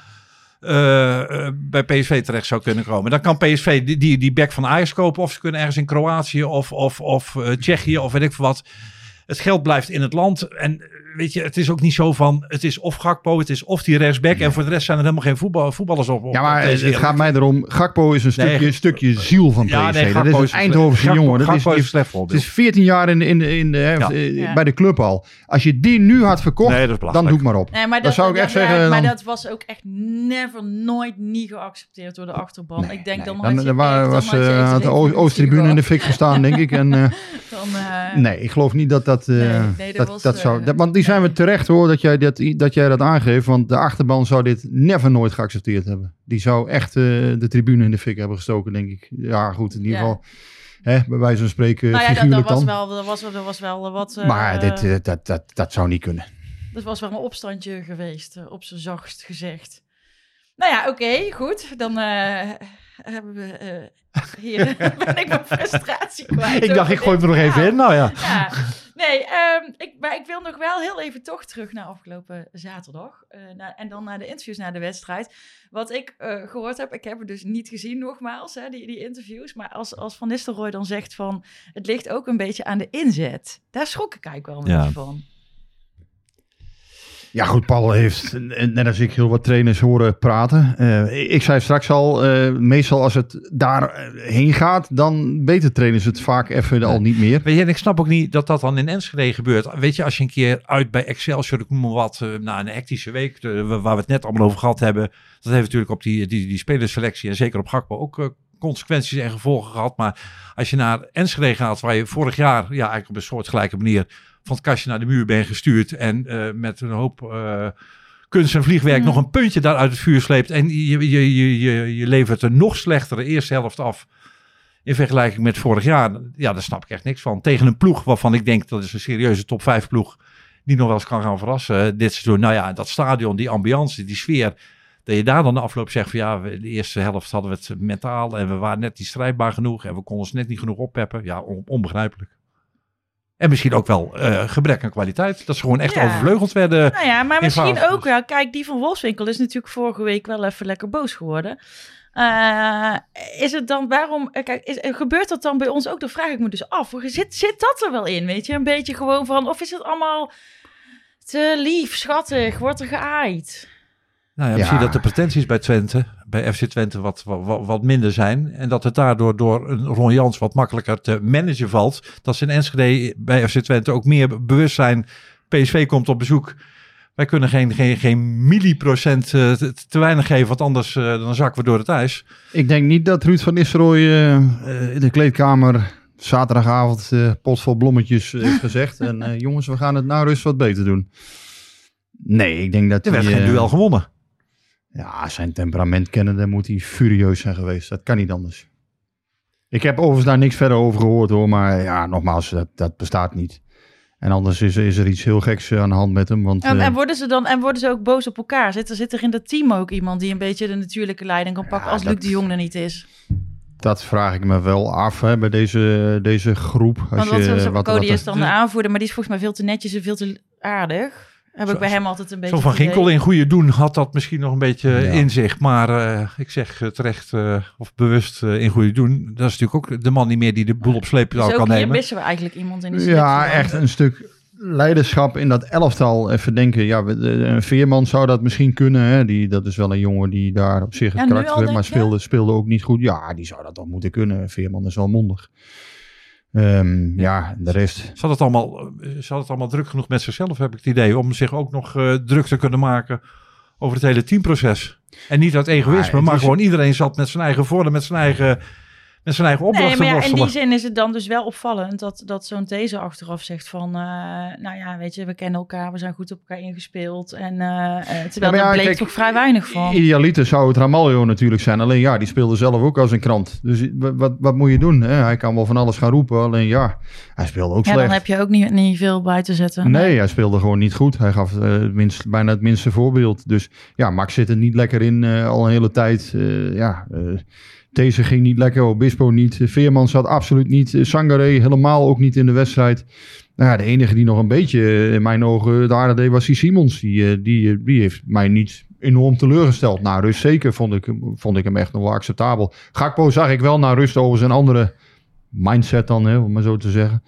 bij PSV terecht zou kunnen komen. Dan kan PSV die, die, die back van Ajax kopen of ze kunnen ergens in Kroatië of, of, of eh, Tsjechië of weet ik veel wat. Het geld blijft in het land en weet je, het is ook niet zo van, het is of Gakpo, het is of die rechtsback. En voor de rest zijn er helemaal geen voetbal, voetballers op. op
Ja, maar
op deze
het gaat mij erom. Gakpo is een
Nee,
stukje, stukje ziel van PSV.
Ja, nee,
dat is een Eindhovense jongen. Dat is,
Gakpo is een slecht
het is 14 jaar in de, in de, in de,
Ja.
eh,
Ja.
bij de club al. Als je die nu had verkocht,
Nee, dat is
dan doe ik maar op.
Nee, maar
Dan zou ik echt
ja,
zeggen,
Maar
dan-
dat was ook echt never, nooit, niet geaccepteerd door de achterban.
Nee,
ik denk
nee.
dan,
dan, dan was eh, de Oosttribune in de fik gestaan, denk ik. En, eh,
Dan, eh,
nee, ik geloof niet dat dat... eh,
Nee, nee, dat
dat,
was,
dat zou,
eh,
dat- want die zijn we terecht hoor, dat jij dat, dat jij dat aangeeft. Want de achterban zou dit never nooit geaccepteerd hebben. Die zou echt de tribune in de fik hebben gestoken, denk ik. Ja, goed, in ieder geval. Hè, bij wijze van spreken
nou ja, dat, dat,
figuurlijk
was
dan.
wel, dat, was, dat was wel wat...
maar dit, dat, dat, dat zou niet kunnen.
Dat was wel een opstandje geweest, op zijn zachtst gezegd. Nou ja, oké, goed. Dan hebben we eh, hier ben ik mijn frustratie kwijt.
Ik dacht, ik gooi er nog even in. Nou ja.
Ja, nee, ehm, ik, maar ik wil nog wel heel even toch terug naar afgelopen zaterdag. eh, en dan naar de interviews na de wedstrijd. Wat ik eh, gehoord heb, ik heb het dus niet gezien nogmaals, hè, die, die interviews. Maar als, als Van Nistelrooy dan zegt van, het ligt ook een beetje aan de inzet. Daar schrok ik eigenlijk wel een
Ja.
beetje van.
Ja, goed, Paul heeft, eh, net als ik, heel wat trainers horen praten. Eh, ik zei straks al, eh, meestal als het daarheen gaat, dan weten trainers het vaak even al niet meer.
Weet je, en ik snap ook niet dat dat dan in Enschede gebeurt. Weet je, als je een keer uit bij Excelsior, ik noem maar wat, na een hectische week, waar we het net allemaal over gehad hebben. Dat heeft natuurlijk op die, die, die spelerselectie en zeker op Gakpo ook consequenties en gevolgen gehad. Maar als je naar Enschede gaat, waar je vorig jaar ja, eigenlijk op een soortgelijke manier van het kastje naar de muur bent gestuurd. En eh, met een hoop eh, kunst en vliegwerk nog een puntje daar uit het vuur sleept. En je, je, je, je, levert een nog slechtere eerste helft af. In vergelijking met vorig jaar. Ja, daar snap ik echt niks van. Tegen een ploeg waarvan ik denk dat is een serieuze top 5 ploeg. Die nog wel eens kan gaan verrassen eh, dit seizoen. Nou ja, dat stadion, die ambiance, die sfeer. Dat je daar dan de afloop zegt van ja, de eerste helft hadden we het mentaal. En we waren net niet strijdbaar genoeg. En we konden ons net niet genoeg oppeppen. Ja, on- onbegrijpelijk. En misschien ook wel eh, gebrek aan kwaliteit. Dat ze gewoon echt
Ja.
overvleugeld werden.
Nou ja, maar misschien ook wel. Kijk, die van Wolfswinkel is natuurlijk vorige week wel even lekker boos geworden. Eh, is het dan, waarom, eh, kijk, is, gebeurt dat dan bij ons ook? Dan vraag ik me dus af. Zit, zit dat er wel in, weet je? Een beetje gewoon van, of is het allemaal te lief, schattig, wordt er geaaid?
Nou ja,
Ja.
misschien dat de pretenties bij Twente, bij FC Twente, wat, wat, wat minder zijn. En dat het daardoor door een Ron Jans wat makkelijker te managen valt. Dat ze in Enschede bij FC Twente ook meer bewust zijn. PSV komt op bezoek. Wij kunnen geen, geen, geen milliprocent eh, te, te weinig geven, want anders eh, dan zakken we door het ijs.
Ik denk niet dat Ruud van Nistelrooy eh, in de kleedkamer zaterdagavond pot vol blommetjes heeft gezegd. en jongens, we gaan het na rust wat beter doen. Nee, ik denk dat
Er werd geen duel gewonnen.
Ja, zijn temperament kennende moet hij furieus zijn geweest. Dat kan niet anders. Ik heb overigens daar niks verder over gehoord hoor. Maar ja, nogmaals, dat, dat bestaat niet. En anders is, is er iets heel geks eh, aan de hand met hem. Want,
En,
eh,
en, worden ze dan, en worden ze ook boos op elkaar? Zit er, zit er in dat team ook iemand die een beetje de natuurlijke leiding kan pakken
Ja,
als
dat-
Luc de Jong er niet is?
dat vraag ik me wel af hè, bij deze, deze groep. Als
Want wat,
je,
wat,
wat,
Cody
wat-
is dan de aanvoerder, maar die is volgens mij veel te netjes en veel te aardig. Heb ik
Zo-
bij hem altijd een beetje
Zo van. Ginkel in goede doen had dat misschien nog een beetje
Ja.
in zich. Maar eh, ik zeg terecht eh, of bewust eh, in goede doen. Dat is natuurlijk ook de man niet meer die de boel op sleeptouw
Dus
kan nemen.
missen we eigenlijk iemand in de
Ja, echt een stuk leiderschap in dat elftal. Even denken, ja, een Veerman zou dat misschien kunnen. Hè? Die, dat is wel een jongen die daar op zich
Ja,
het
nu
karakter heeft, maar speelde, speelde ook niet goed. Ja, die zou dat toch moeten kunnen. Veerman is wel mondig. Ehm, ja, de rest.
Zat het, allemaal, eh, zat het allemaal druk genoeg met zichzelf, heb ik het idee. Om zich ook nog eh, druk te kunnen maken over het hele teamproces. En niet uit egoïsme, maar
is-
gewoon iedereen zat met zijn eigen voordeel, met zijn eigen, met zijn eigen opdracht
Nee, maar
te
ja, in die zin is het dan dus wel opvallend dat, dat zo'n deze achteraf zegt van, eh, nou ja, weet je, we kennen elkaar, we zijn goed op elkaar ingespeeld. En eh, eh, terwijl
ja,
daar bleek
kijk,
toch vrij weinig van.
Idealiter zou het Ramaljo natuurlijk zijn. Alleen ja, die speelde zelf ook als een krant. Dus wat, wat, moet je doen? Hè? Hij kan wel van alles gaan roepen. Alleen ja, hij speelde ook
Ja,
slecht.
dan heb je ook niet, niet veel bij te zetten.
Nee, hij speelde gewoon niet goed. Hij gaf het minst, bijna het minste voorbeeld. Dus ja, Max zit er niet lekker in eh, al een hele tijd. Eh, ja, eh, deze ging niet lekker, Obispo niet. Veerman zat absoluut niet. Sangare helemaal ook niet in de wedstrijd. Nou ja, de enige die nog een beetje eh, in mijn ogen de aarde deed was die Simons. Die, eh, die, eh, die heeft mij niet enorm teleurgesteld. Nou, dus zeker vond ik, hem- vond ik hem echt nog wel acceptabel. Gakpo zag ik wel naar rust over zijn andere mindset dan, hè, om maar zo te zeggen.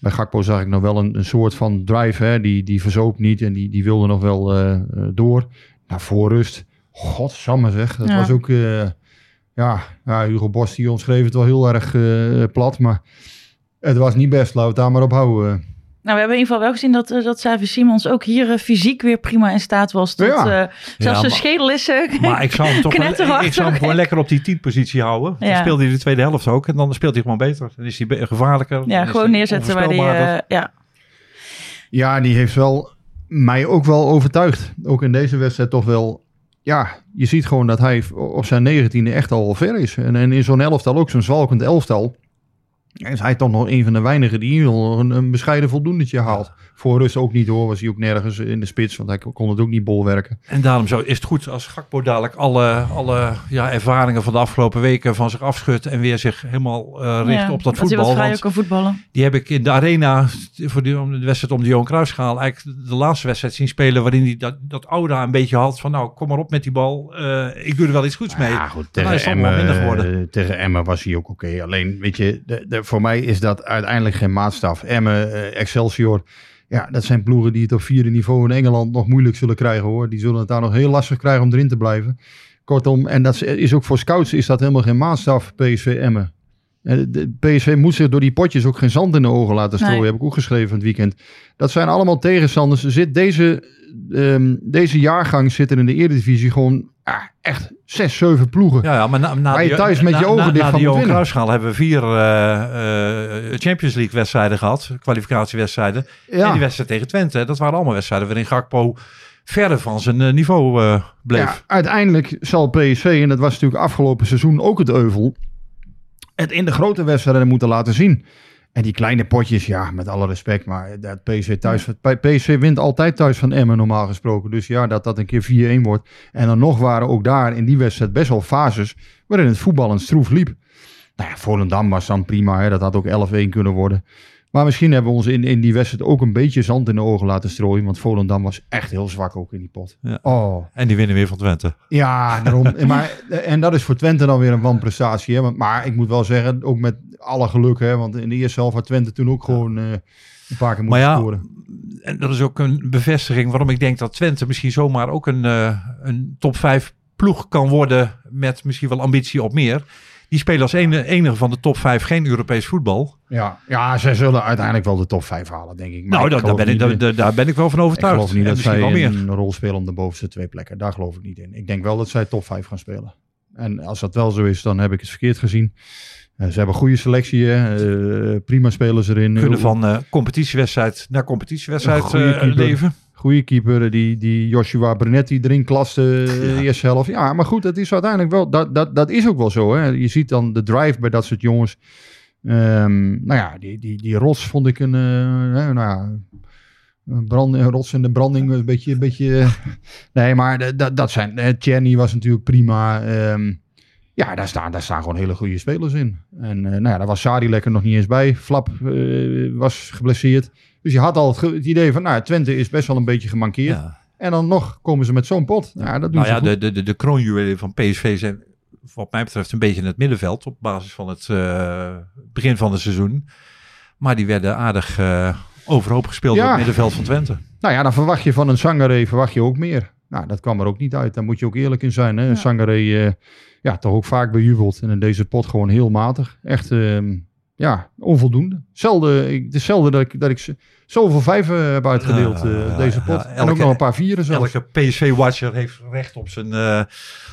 Bij Gakpo zag ik nog wel een, een soort van drive. Hè? Die, die verzoop niet en die, die wilde nog wel eh, door. Naar voorrust. Godsamme zeg. Dat
Ja.
was ook... ja, ja, Hugo Bos die omschreef het wel heel erg eh, plat. Maar het was niet best. Laten we het daar maar op houden.
Nou, we hebben in ieder geval wel gezien dat, eh, dat Xavi Simons ook hier eh, fysiek weer prima in staat was. Tot,
Ja.
eh, zelfs zijn
maar-
schedel is eh,
Maar ik zou hem toch wel,
knetterhard.
ik zou hem gewoon lekker op die 10 positie houden. Dan
Ja.
speelt hij de tweede helft ook. En dan speelt hij gewoon beter. Dan is hij gevaarlijker. Dan
Ja, gewoon
hij
neerzetten waar eh, ja.
Ja, die heeft wel mij ook wel overtuigd. Ook in deze wedstrijd toch wel. Ja, je ziet gewoon dat hij op zijn negentiende echt al ver is. En, en in zo'n elftal ook, zo'n zwalkend elftal. Is hij toch nog een van de weinigen die nog een, een bescheiden voldoendetje haalt. Voor rust ook niet hoor, was hij ook nergens in de spits. Want hij kon het ook niet bolwerken.
En daarom zo is het goed als Gakpo dadelijk alle, alle ja, ervaringen van de afgelopen weken van zich afschudt. En weer zich helemaal eh, richt
Ja,
op dat voetbal. Want
kan voetballen.
die heb ik in de arena voor de, om de wedstrijd om de Johan Cruijffschaal eigenlijk de laatste wedstrijd zien spelen. Waarin hij dat, dat Ouda een beetje had van nou kom maar op met die bal. Eh, ik doe er wel iets goeds mee.
Ja, goed, tegen
is
Emmen,
minder geworden.
eh, tegen Emmen was hij ook oké. Alleen, weet je, de, de, voor mij is dat uiteindelijk geen maatstaf. Emmen, eh, Excelsior, ja, dat zijn ploegen die het op vierde niveau in Engeland nog moeilijk zullen krijgen hoor. Die zullen het daar nog heel lastig krijgen om erin te blijven. Kortom, en dat is ook voor scouts is dat helemaal geen maatstaf, PSV Emmen. Eh, De PSV moet zich door die potjes ook geen zand in de ogen laten strooien,
Nee.
heb ik ook geschreven van het weekend. Dat zijn allemaal tegenstanders. Er Zit deze, ehm, deze jaargang zit er in de Eredivisie gewoon echt zes, zeven ploegen.
Ja, ja, maar na, na
Waar je thuis met je ogen
na,
dicht
na
van
die hebben we vier eh, eh, Champions League wedstrijden gehad. Kwalificatiewedstrijden. En die wedstrijd tegen Twente. Dat waren allemaal wedstrijden waarin Gakpo verder van zijn eh, niveau bleef.
Ja, uiteindelijk zal PSV, en dat was natuurlijk afgelopen seizoen ook het euvel, het in de grote wedstrijden moeten laten zien. En die kleine potjes, ja, met alle respect, maar dat PSV thuis, PSV wint altijd thuis van Emmen normaal gesproken. Dus ja, dat dat een keer 4-1 wordt. En dan nog waren ook daar in die wedstrijd best wel fases waarin het voetbal een stroef liep. Nou ja, Volendam was dan prima, hè, dat had ook 11-1 kunnen worden. Maar misschien hebben we ons in, in die wedstrijd ook een beetje zand in de ogen laten strooien. Want Volendam was echt heel zwak ook in die pot.
Ja.
Oh,
En die winnen weer van Twente.
ja, daarom. maar, en dat is voor Twente dan weer een wanprestatie. Hè? Maar ik moet wel zeggen, ook met alle geluk. Hè? Want in de eerste helft had Twente toen ook gewoon eh, een paar keer
Maar
moeten
ja,
scoren.
En dat is ook een bevestiging waarom ik denk dat Twente misschien zomaar ook een, eh, een top 5 ploeg kan worden. Met misschien wel ambitie op meer. Die spelen als ene- enige van de top 5 geen Europees voetbal.
Ja, ja, zij zullen uiteindelijk wel de top 5 halen, denk ik. Maar
nou,
ik
daar, ben ik, daar, daar- ben ik wel van
ik
overtuigd.
geloof niet
En
dat zij
wel meer.
een rol spelen om de bovenste twee plekken. Daar geloof ik niet in. Ik denk wel dat zij top 5 gaan spelen. En als dat wel zo is, dan heb ik het verkeerd gezien. Eh, ze hebben goede selectie, eh, prima spelers erin.
Kunnen van eh, competitiewedstrijd naar competitiewedstrijd
Een goede keeper.
leven.
Goede keeper, die, die Joshua Brunetti erin klaste de eerste helft. Ja, maar goed, het is uiteindelijk wel, dat, dat, dat is ook wel zo. Hè. Je ziet dan de drive bij dat soort jongens. Ehm, nou ja, die, die, die rots vond ik een, hè, nou ja, een, brand, een rots en de branding, een beetje, een beetje nee, maar dat, dat zijn, Tjerny was natuurlijk prima. Ehm, ja, daar staan, daar staan gewoon hele goede spelers in. En eh, nou ja, daar was Sari lekker nog niet eens bij. Flap eh, was geblesseerd. Dus je had al het, ge- het idee van, nou, Twente is best wel een beetje gemankeerd.
Ja.
En dan nog komen ze met zo'n pot. Ja, dat doen
Nou
ze
ja,
goed.
de, de, de, de kroonjuwelen van PSV zijn wat mij betreft een beetje in het middenveld. Op basis van het eh, begin van het seizoen. Maar die werden aardig eh, overhoop gespeeld
Ja.
op het middenveld van Twente.
Nou ja, dan verwacht je van een Sangaré verwacht je ook meer. Nou, dat kwam er ook niet uit. Daar moet je ook eerlijk in zijn. Hè?
Ja.
Sangaré, eh, ja, toch ook vaak bejubeld. En in deze pot gewoon heel matig. Echt, ehm, ja, onvoldoende. Zelden, ik, het is zelden dat ik, dat ik zoveel vijven heb uitgedeeld,
ja,
deze
ja.
pot. en
Elke-
ook nog een paar vieren zelfs.
Elke PSV-watcher heeft recht op zijn, eh,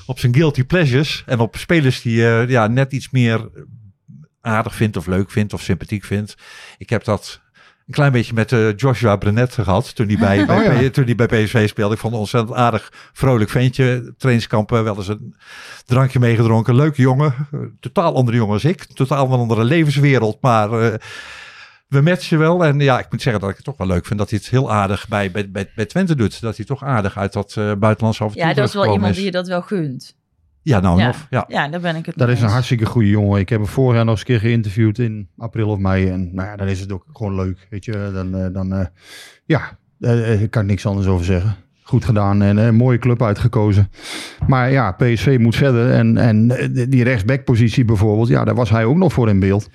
op zijn guilty pleasures. En op spelers die eh, ja, net iets meer aardig vindt of leuk vindt of sympathiek vindt. Ik heb dat een klein beetje met eh, Joshua Brenet gehad toen hij, bij, bij,
Oh ja.
toen hij bij PSV speelde. Ik vond een ontzettend aardig, vrolijk ventje. Trainingskampen, wel eens een drankje meegedronken. Leuke jongen. Totaal andere jongen als ik. Totaal een andere levenswereld. Maar eh, we matchen wel. En ja, ik moet zeggen dat ik het toch wel leuk vind dat hij het heel aardig bij, bij, bij, bij Twente doet. Dat hij toch aardig uit dat eh buitenlandse avontuur
Ja, dat is wel iemand
is.
die je dat wel gunt.
Ja, nou
Ja.
nog. Ja.
Ja, daar ben ik het
Dat is een hartstikke goede jongen. Ik heb hem vorig jaar nog eens een keer geïnterviewd in april of mei. En nou ja, dan is het ook gewoon leuk. Weet je, dan, eh, dan eh, ja, eh, ik kan niks anders over zeggen. Goed gedaan en eh, een mooie club uitgekozen. Maar ja, PSV moet verder. En, en eh, die rechtsbackpositie bijvoorbeeld, ja, daar was hij ook nog voor in beeld.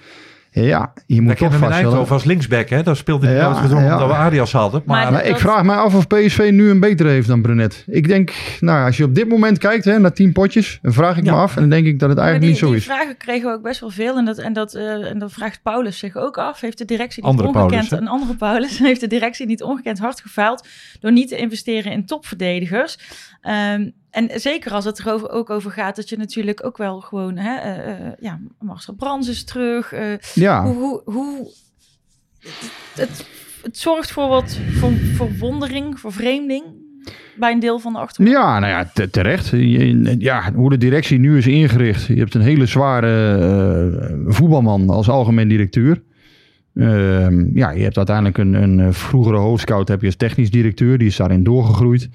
Ja, je moet toch vaststellen.
Eindhoven als linksback, hè? Daar speelde hij
Ja, ja.
omdat we Arias hadden. Maar,
Maar
Maar ik
dat-
vraag me af of PSV nu een betere heeft dan Brunet. Ik denk, nou, als je op dit moment kijkt hè, naar tien potjes, dan vraag ik
Ja.
me af. En dan denk ik dat het eigenlijk
die,
niet zo
die
is.
vragen kregen we ook best wel veel. En dat, en, dat, eh, en dat vraagt Paulus zich ook af. Heeft de directie niet
Andere
ongekend,
Paulus,
een andere Paulus, heeft de directie niet ongekend hard gefaald door niet te investeren in topverdedigers. Ehm, en zeker als het er over, ook over gaat dat je natuurlijk ook wel gewoon, hè, eh, eh, ja, Marcel Brands is terug. eh,
Ja,
hoe, hoe, hoe het, zorgt voor wat voor verwondering, vervreemding bij een deel van de achtergrond.
ja nou ja, te- terecht. Ja, hoe de directie nu is ingericht. Je hebt een hele zware voetbalman als algemeen directeur. Ehm, ja, je hebt uiteindelijk een, een eh, vroegere hoofdscout heb je als technisch directeur. Die is daarin doorgegroeid.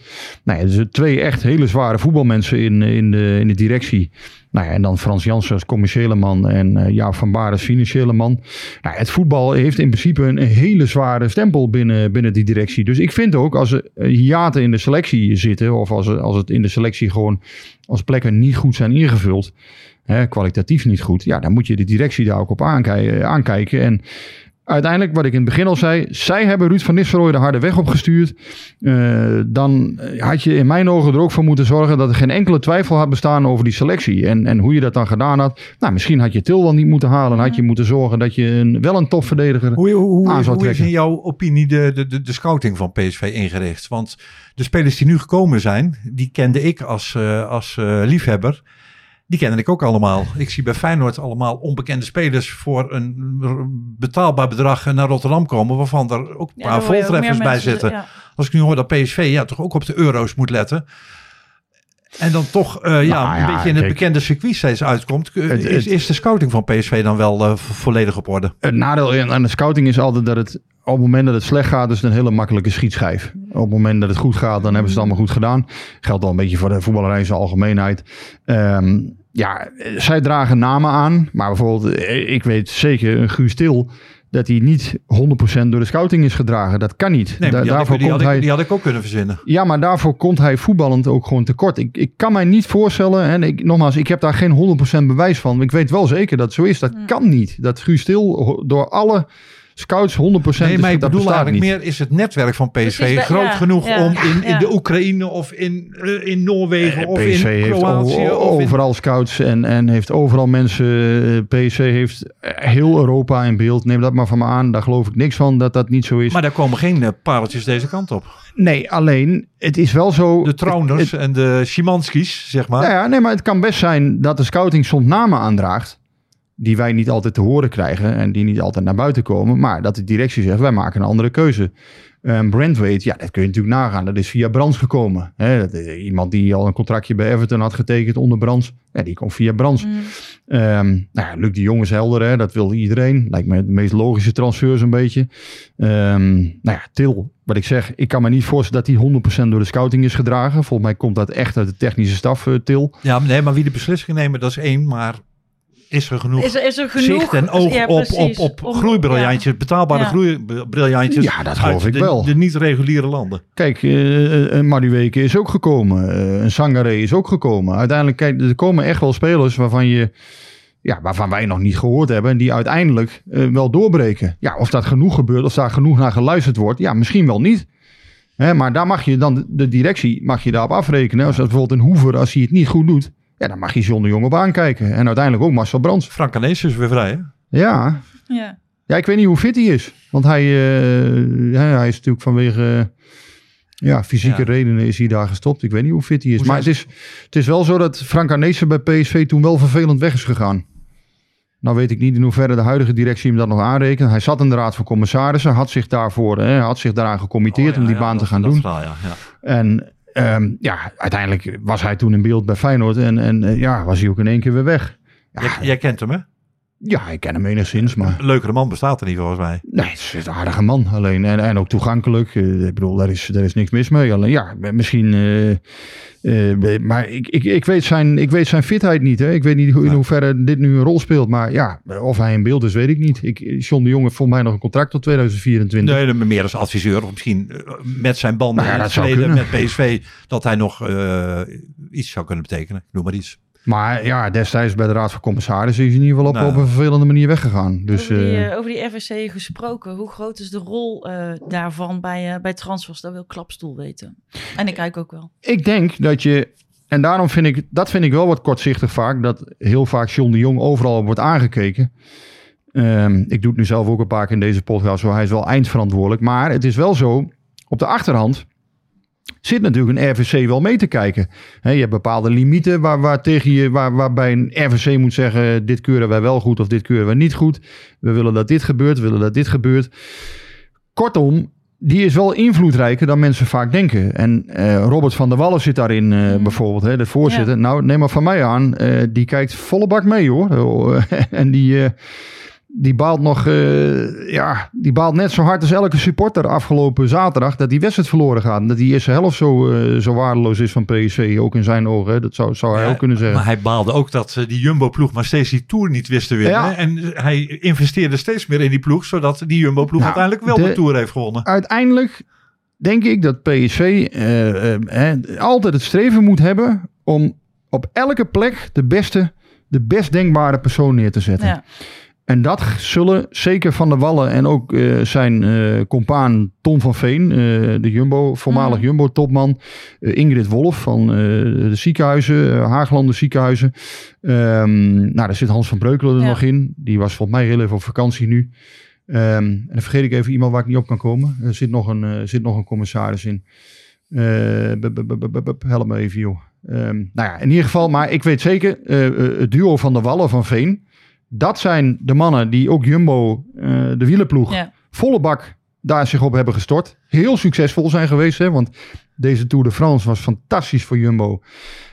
Nou ja, dus twee echt hele zware voetbalmensen in, in, de, in de directie. Nou ja, en dan Frans Jansen als commerciële man en eh Jaap van Baar als financiële man. Nou, het voetbal heeft in principe een hele zware stempel binnen, binnen die directie. Dus ik vind ook als er eh, hiaten in de selectie zitten, of als, als het in de selectie gewoon als plekken niet goed zijn ingevuld, hè, kwalitatief niet goed, ja, dan moet je de directie daar ook op aankij- aankijken. En uiteindelijk, wat ik in het begin al zei, zij hebben Ruud van Nistelrooy de harde weg opgestuurd. Eh, dan had je in mijn ogen er ook voor moeten zorgen dat er geen enkele twijfel had bestaan over die selectie. En, en hoe je dat dan gedaan had. Nou, misschien had je Til wel niet moeten halen. Had je moeten zorgen dat je een, wel een topverdediger
Hoe, hoe, hoe,
aan zou
hoe is in jouw opinie de, de, de, de scouting van PSV ingericht? Want de spelers die nu gekomen zijn, die kende ik als, eh, als eh, liefhebber. Die kende ik ook allemaal. Ik zie bij Feyenoord allemaal onbekende spelers voor een betaalbaar bedrag naar Rotterdam komen. Waarvan er ook een
Ja,
paar voltreffers bij
mensen-
zitten.
ja.
Als ik nu hoor dat PSV ja, toch ook op de euro's moet letten. En dan toch eh, ja,
Nou
een
ja,
beetje in het
kijk.
bekende circuit steeds uitkomt. eh,
Het-
is,
het-
is de scouting van PSV dan wel eh, vo- volledig op orde?
Het nadeel aan de scouting is altijd dat het op het moment dat het slecht gaat, is het een hele makkelijke schietschijf. Op het moment dat het goed gaat, dan hebben ze het allemaal goed gedaan. Geldt wel een beetje voor de voetballerij in zijn algemeenheid. Ehm, ja, zij dragen namen aan. Maar bijvoorbeeld, eh, ik weet zeker, een Guus Til, dat hij niet 100% door de scouting is gedragen. Dat kan niet.
Nee,
Da-
die, had ik,
daarvoor
die, had
komt
ik,
hij...
die had ik ook kunnen verzinnen.
Ja, maar daarvoor komt hij voetballend ook gewoon tekort. Ik, ik kan mij niet voorstellen, en ik, nogmaals, ik heb daar geen 100% bewijs van. Ik weet wel zeker dat het zo is. Dat kan niet. Dat Guus Til door alle scouts 100%
Nee, maar ik
dat
bedoel
bestaat
eigenlijk
niet.
meer is het netwerk van PSV
Precies,
groot
ja,
genoeg
ja,
om in, in
ja.
de Oekraïne of in, eh, in Noorwegen of
PSV
in
heeft
Kroatië. of in-
overal scouts en, en heeft overal mensen. eh, PSV heeft heel Europa in beeld. Neem dat maar van me aan. Daar geloof ik niks van dat dat niet zo is.
Maar daar komen geen eh, pareltjes deze kant op.
nee, alleen het is wel zo.
De Trauners
het-
en de Szymanskis, zeg maar.
Nou ja, nee, maar het kan best zijn dat de scouting soms namen aandraagt. Die wij niet altijd te horen krijgen en die niet altijd naar buiten komen. Maar dat de directie zegt, wij maken een andere keuze. Um, Brandweight, ja, dat kun je natuurlijk nagaan. Dat is via Brands gekomen. Hè, dat, is iemand die al een contractje bij Everton had getekend onder Brands. Ja, die komt via Brands.
Mm.
Ehm, nou ja, Luc de Jong is helder, hè? dat wil iedereen. Lijkt me de meest logische transfer zo'n beetje. Ehm, nou ja, Til, wat ik zeg, ik kan me niet voorstellen dat hij 100% door de scouting is gedragen. Volgens mij komt dat echt uit de technische staf, eh, Til.
Ja, nee, maar wie de beslissing nemen, dat is één. Maar is er genoeg,
Is er, is er genoeg
zicht en oog
Ja,
op, op, op
Om-
groeibriljantjes, betaalbare
Ja.
groeibriljantjes
Ja, dat geloof
uit
ik
de,
wel.
de niet-reguliere landen.
Kijk, eh een Madueke is ook gekomen. eh, een Sangaré is ook gekomen. Uiteindelijk, kijk, er komen echt wel spelers waarvan je... Ja, waarvan wij nog niet gehoord hebben. En die uiteindelijk eh, wel doorbreken. Ja, of dat genoeg gebeurt, of daar genoeg naar geluisterd wordt. Ja, misschien wel niet. Hè, maar daar mag je dan, de directie mag je daarop afrekenen. Als dat bijvoorbeeld een Hoever, als hij het niet goed doet. Ja, dan mag je John de Jong op aankijken. En uiteindelijk ook Marcel Brands.
Frank Canees is weer vrij, hè?
Ja,
Ja.
ja, ik weet niet hoe fit hij is. Want hij, eh, ja, hij is natuurlijk vanwege eh, ja, fysieke
Ja.
redenen is hij daar gestopt. Ik weet niet hoe fit hij is.
Hoe
maar het is, het is wel zo dat Frank Arnezen bij PSV toen wel vervelend weg is gegaan. Nou weet ik niet in hoeverre de huidige directie hem dat nog aanrekent. Hij zat in de raad van commissarissen, had zich daarvoor, hè, had zich daaraan gecommitteerd
Oh, ja,
om die
ja,
baan
dat-
te gaan
dat
doen.
verhaal, ja, ja.
En ehm, ja, uiteindelijk was hij toen in beeld bij Feyenoord en, en eh, ja, was hij ook in één keer weer weg. Ja,
Jij, jij kent hem, hè?
Ja, ik ken hem enigszins, maar...
Een leukere man bestaat er niet volgens mij.
Nee, het is een aardige man alleen. En, en ook toegankelijk. Eh, ik bedoel, daar is, daar is niks mis mee. Alleen ja, misschien. eh, eh, maar ik, ik, ik, weet zijn, ik weet zijn fitheid niet. Hè. Ik weet niet hoe, in hoeverre dit nu een rol speelt. Maar ja, of hij in beeld is, weet ik niet. Ik, John de Jong heeft volgens mij nog een contract tot 2024.
Nee, meer als adviseur. Of misschien met zijn banden
Nou ja,
in
dat
het verleden met. PSV. Dat hij nog iets zou kunnen betekenen. Noem maar iets.
Maar ja, destijds bij de Raad van Commissarissen is hij in ieder geval op,
Nou.
op een vervelende manier weggegaan. Dus
over, die,
eh,
eh, over die RVC gesproken, hoe groot is de rol eh, daarvan bij, eh, bij transfers? Dat wil Klapstoel weten. En ik kijk ook wel.
ik denk dat je, en daarom vind ik, dat vind ik wel wat kortzichtig vaak, dat heel vaak John de Jong overal wordt aangekeken. Ehm, ik doe het nu zelf ook een paar keer in deze podcast, zo hij is wel eindverantwoordelijk. Maar het is wel zo, op de achterhand zit natuurlijk een RVC wel mee te kijken. Je hebt bepaalde limieten waar, waar tegen je, waar, waarbij een RVC moet zeggen, dit keuren wij wel goed of dit keuren wij niet goed. We willen dat dit gebeurt, we willen dat dit gebeurt. Kortom, die is wel invloedrijker dan mensen vaak denken. En eh, Robert van der Wallen zit daarin eh,
Mhm.
bijvoorbeeld, hè, de voorzitter. Nou, neem maar van mij aan, eh, die kijkt volle bak mee hoor. En die, die baalt nog, eh, ja, die baalt net zo hard als elke supporter afgelopen zaterdag dat die wedstrijd verloren gaat. En dat die eerste helft zo, eh, zo waardeloos is van PSV, ook in zijn ogen. Hè. Dat zou, zou hij
Ja,
ook kunnen zeggen.
Maar hij baalde ook dat eh, die Jumbo-ploeg maar steeds die Tour niet wist te winnen.
Ja.
En hij investeerde steeds meer in die ploeg, zodat die Jumbo-ploeg
Nou,
uiteindelijk wel de,
de-
Tour heeft gewonnen.
uiteindelijk denk ik dat PSV hè, altijd het streven moet hebben om op elke plek de beste, de best denkbare persoon neer te zetten.
Ja.
En dat zullen zeker Van der Wallen en ook eh, zijn eh compaan Tom van Veen, eh, de Jumbo, voormalig
Mhm.
Jumbo-topman. Ingrid Wolf van de ziekenhuizen, Haaglanden ziekenhuizen. Ehm, nou, daar zit Hans van Breukelen er
Ja.
nog in. Die was volgens mij heel even op vakantie nu. Ehm, en dan vergeet ik even iemand waar ik niet op kan komen. Er zit nog een, zit nog een commissaris in. Help me even, joh. Ehm, nou ja, in ieder geval, maar ik weet zeker, het duo van de Wallen van Veen, dat zijn de mannen die ook Jumbo, eh, de wielerploeg,
Ja.
volle bak daar zich op hebben gestort. Heel succesvol zijn geweest, hè, want deze Tour de France was fantastisch voor Jumbo.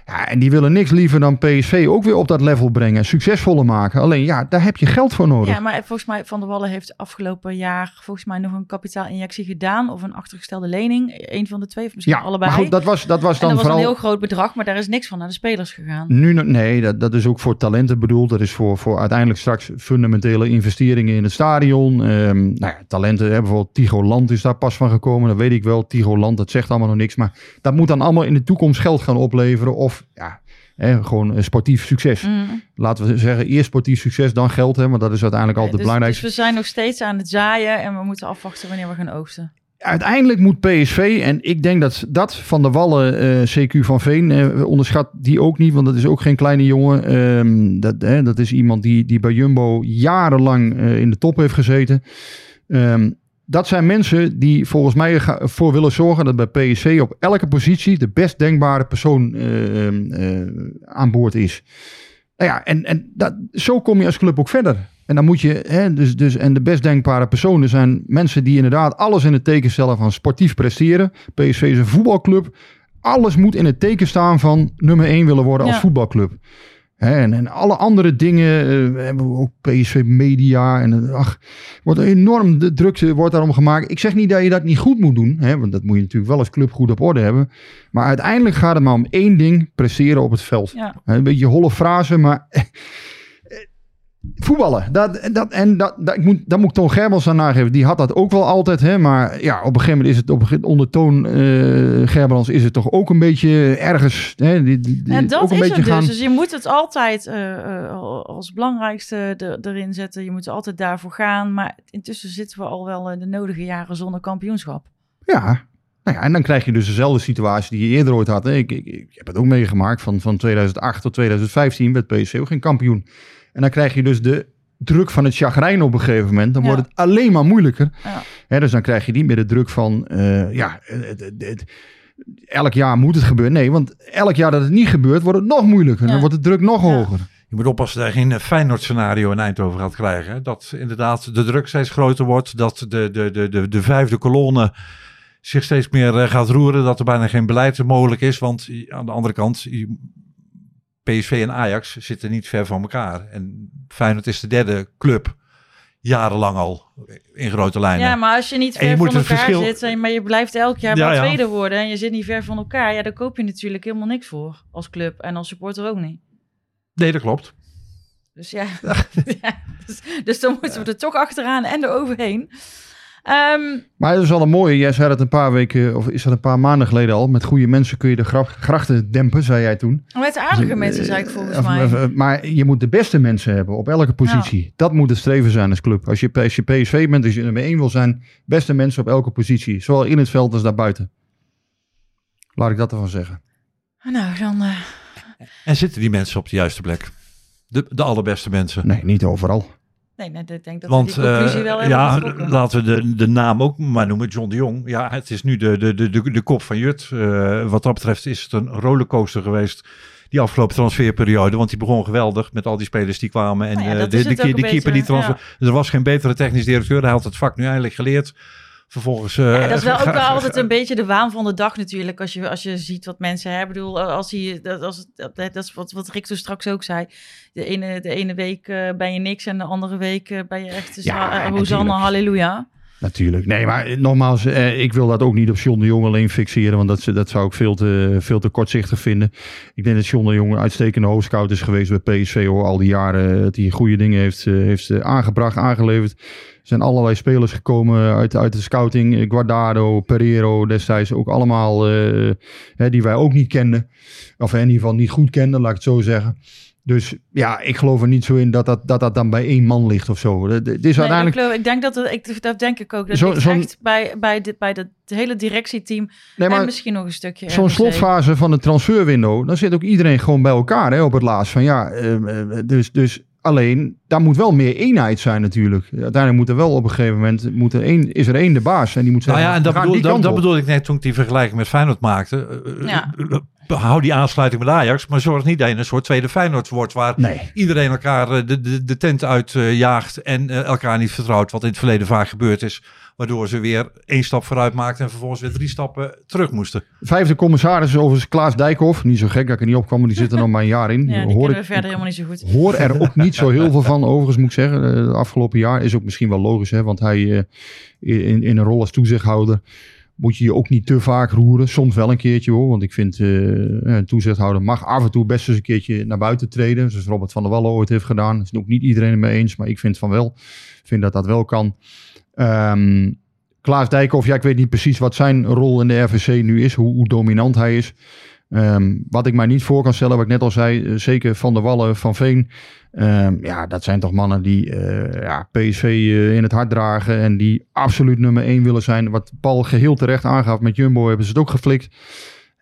Ja, en die willen niks liever dan PSV ook weer op dat level brengen, succesvoller maken. Alleen ja, daar heb je geld voor nodig.
Ja, maar volgens mij Van der Wallen heeft afgelopen jaar volgens mij nog een kapitaalinjectie gedaan of een achtergestelde lening. Eén van de twee, of misschien
Ja,
allebei.
maar goed, dat was, dat was dan
dat was
vooral...
een heel groot bedrag, maar daar is niks van naar de spelers gegaan.
Nu, nee, dat, dat is ook voor talenten bedoeld. Dat is voor, voor uiteindelijk straks fundamentele investeringen in het stadion. Ehm, nou ja, talenten, bijvoorbeeld Tigo Land is daar pas van gekomen. Dat weet ik wel. Tigo Land, dat zegt allemaal nog niks. Maar dat moet dan allemaal in de toekomst geld gaan opleveren. Of ja, hè, gewoon sportief succes.
Mm.
Laten we zeggen, eerst sportief succes, dan geld. Hè, want dat is uiteindelijk altijd
dus,
het belangrijkste.
dus we zijn nog steeds aan het zaaien en we moeten afwachten wanneer we gaan oogsten.
uiteindelijk moet PSV, en ik denk dat dat van de Wallen, eh, CQ van Veen, eh, onderschat die ook niet, want dat is ook geen kleine jongen. Ehm, dat, hè, dat is iemand die, die bij Jumbo jarenlang eh, in de top heeft gezeten. Ehm, dat zijn mensen die volgens mij ervoor willen zorgen dat bij PSV op elke positie de best denkbare persoon eh, eh, aan boord is. Nou ja, en, en dat, zo kom je als club ook verder. En dan moet je, hè, dus, dus, en de best denkbare personen zijn mensen die inderdaad alles in het teken stellen van sportief presteren. PSV is een voetbalclub. Alles moet in het teken staan van nummer 1 willen worden als
Ja.
voetbalclub. En, en alle andere dingen, eh, we hebben ook PSV Media en eh, ach, wordt enorm de druk eh, wordt daarom gemaakt. Ik zeg niet dat je dat niet goed moet doen, hè, want dat moet je natuurlijk wel als club goed op orde hebben. Maar uiteindelijk gaat het maar om één ding, presteren op het veld.
Ja.
Een beetje holle frase, maar voetballen. Dat, dat, en dat, dat, ik moet, dat moet ik Toon Gerbels aan nageven. Die had dat ook wel altijd. Hè? Maar ja, op een gegeven moment is het op een onder Toon eh Gerbrands is het toch ook een beetje ergens. Hè? Die, die, die-
En dat
ook een
is
beetje
het dus.
gaan.
Dus je moet het altijd eh, eh, als belangrijkste er- erin zetten. Je moet er altijd daarvoor gaan. Maar intussen zitten we al wel in de nodige jaren zonder kampioenschap.
Ja. Nou ja, en dan krijg je dus dezelfde situatie die je eerder ooit had. Ik, ik, ik heb het ook meegemaakt. Van, van 2008 tot 2015 werd PSV ook geen kampioen. En dan krijg je dus de druk van het chagrijn op een gegeven moment. Dan
Ja.
wordt het alleen maar moeilijker.
Ja.
Hè, dus dan krijg je niet meer de druk van... eh, ja, het, het- het- elk jaar moet het gebeuren. Nee, want elk jaar dat het niet gebeurt, wordt het nog moeilijker.
Ja.
Dan wordt de druk nog
Ja.
hoger.
Je moet oppassen dat je geen Feyenoord-scenario in Eindhoven gaat krijgen. hè. Dat inderdaad de druk steeds groter wordt. Dat de, de, de, de, de vijfde kolonne zich steeds meer eh, gaat roeren. Dat er bijna geen beleid mogelijk is. Want aan de andere kant, je- PSV en Ajax zitten niet ver van elkaar. En Feyenoord is de derde club. Jarenlang al in grote lijnen.
Ja, maar als je niet
je
ver
moet
van elkaar
verschil-
zit, en- maar je blijft elk jaar
Ja,
maar
ja.
tweede worden en je zit niet ver van elkaar, ja, dan koop je natuurlijk helemaal niks voor als club en als supporter ook niet.
Nee, dat klopt.
Dus ja, ja dus, dus dan moeten we er toch achteraan en eroverheen. Ehm,
Maar dat is wel een mooie. Jij zei dat een paar weken, of is dat een paar maanden geleden al. Met goede mensen kun je de gra- grachten dempen, zei jij toen.
met aardige mensen, zei ik volgens
Of-
mij.
of- Maar je moet de beste mensen hebben op elke positie. Dat moet het streven zijn als club. Als je, als je PSV bent, als je nummer 1 wil zijn, beste mensen op elke positie. Zowel in het veld als daarbuiten. Laat ik dat ervan zeggen.
Nou, dan... eh,
En zitten die mensen op de juiste plek? De, de allerbeste mensen.
Nee, niet overal.
Nee, nee, ik denk dat we
Want
die conclusie
eh,
wel hebben
ja,
getrokken.
laten we de, de naam ook maar noemen, John de Jong. Ja, het is nu de, de, de, de, de kop van Jut. Eh, wat dat betreft is het een rollercoaster geweest. Die afgelopen transferperiode. Want die begon geweldig met al die spelers die kwamen. En
Nou ja,
eh, de, de, keeper die transfer. Er was geen betere technisch directeur. Hij had het vak nu eindelijk geleerd. Vervolgens. eh,
Ja, dat is wel ook wel altijd een beetje de waan van de dag natuurlijk. Als je, als je ziet wat mensen hebben. Ik bedoel, als hij, dat, als, dat, dat is wat, wat Rick toen straks ook zei. De ene, de ene week eh, ben je niks en de andere week eh, ben je echt... Dus,
Ja,
Hosanna, halleluja.
Natuurlijk. Nee, maar eh, nogmaals, eh, ik wil dat ook niet op John de Jong alleen fixeren. Want dat, dat zou ik veel te, veel te kortzichtig vinden. Ik denk dat John de Jong een uitstekende hoofdscout is geweest bij PSV. Hoor. Al die jaren dat hij goede dingen heeft, eh, heeft eh, aangebracht, aangeleverd. Er zijn allerlei spelers gekomen uit, uit de scouting. Eh, Guardado, Pereiro destijds ook allemaal eh, die wij ook niet kenden. Of in ieder geval niet goed kenden, laat ik het zo zeggen. Dus ja, ik geloof er niet zo in dat dat, dat, dat dan bij één man ligt of zo. Het is
Nee,
uiteindelijk...
ik, geloof- ik denk dat het, ik, dat denk ik ook. Dat
Zo-
echt bij, bij, dit, bij het hele directieteam.
Nee, maar-
en misschien nog een stukje
Zo'n slotfase van het transferwindow, dan zit ook iedereen gewoon bij elkaar hè, op het laatst. Van ja, eh, eh, dus, dus alleen, daar moet wel meer eenheid zijn natuurlijk. Uiteindelijk moet er wel op een gegeven moment, moet er één, is er één de baas en die moet
Nou
zeggen,
ja, en dat
we gaan
bedoel,
die
dat, dat bedoel ik net toen ik die vergelijking met Feyenoord maakte. Eh,
Ja.
Eh, Hou die aansluiting met Ajax, maar zorg niet dat je een soort tweede Feyenoord wordt waar
Nee.
iedereen elkaar eh, de, de, de tent uitjaagt en eh, elkaar niet vertrouwt, wat in het verleden vaak gebeurd is. Waardoor ze weer één stap vooruit maakten en vervolgens weer drie stappen terug moesten.
Vijfde commissaris is overigens Klaas Dijkhoff. Niet zo gek dat ik er niet op kwam, maar die zit er nog maar een jaar in.
Ja, die
Hoor
kennen
ik-
we verder helemaal niet zo goed.
hoor er ook niet zo heel veel van, overigens moet ik zeggen. Eh, Het afgelopen jaar is ook misschien wel logisch, hè, want hij eh, in, in een rol als toezichthouder moet je je ook niet te vaak roeren. Soms wel een keertje hoor, want ik vind eh, een toezichthouder mag af en toe best eens een keertje naar buiten treden. Zoals Robert van der Wallen ooit heeft gedaan. Dat is ook niet iedereen mee eens, maar ik vind van wel. Ik vind dat dat wel kan. Ehm Klaas Dijkhoff, ja, ik weet niet precies wat zijn rol in de RVC nu is, hoe dominant hij is. Ehm, wat ik mij niet voor kan stellen, wat ik net al zei, eh, zeker Van der Wallen, Van Veen. Ehm, ja, dat zijn toch mannen die eh, ja, PSV eh, in het hart dragen en die absoluut nummer 1 willen zijn. Wat Paul geheel terecht aangaf met Jumbo hebben ze het ook geflikt.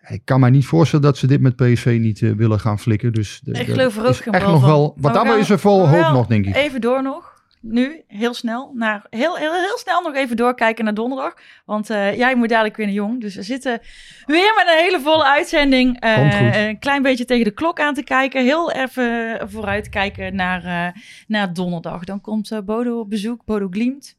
Ik kan mij niet voorstellen dat ze dit met PSV niet willen gaan flikken. Dus de-
Ik geloof er ook geen
echt nog wel. Wat
gaan
is er vol hoop nog, denk ik.
Even door nog. Nu, heel snel, naar, heel, heel, heel snel nog even doorkijken naar donderdag. Want eh, jij moet dadelijk weer naar Jong. Dus we zitten weer met een hele volle uitzending. eh, een klein beetje tegen de klok aan te kijken. Heel even vooruit kijken naar, eh, naar donderdag. Dan komt Bodo op bezoek, Bodo Glimt.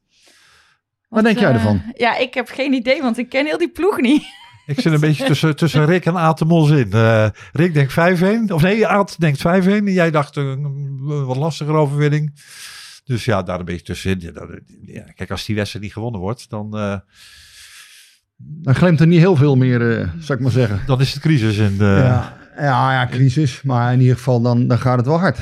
Wat denk jij ervan?
Ja, ik heb geen idee, want ik ken heel die ploeg niet.
Ik zit een beetje tussen, tussen Rick en Aad de Mos in. Rick denkt 5-1. Of nee, Aad denkt 5-1. En jij dacht eh, een wat lastiger overwinning. Dus ja, daar een beetje tussenin. Ja, dat- kijk, als die wedstrijd niet gewonnen wordt, dan, eh,
Dan glimt er niet heel veel meer, eh zou ik maar zeggen.
dan is het crisis. En, eh,
ja, ja, ja, crisis. Maar in ieder geval, dan, dan gaat het wel hard.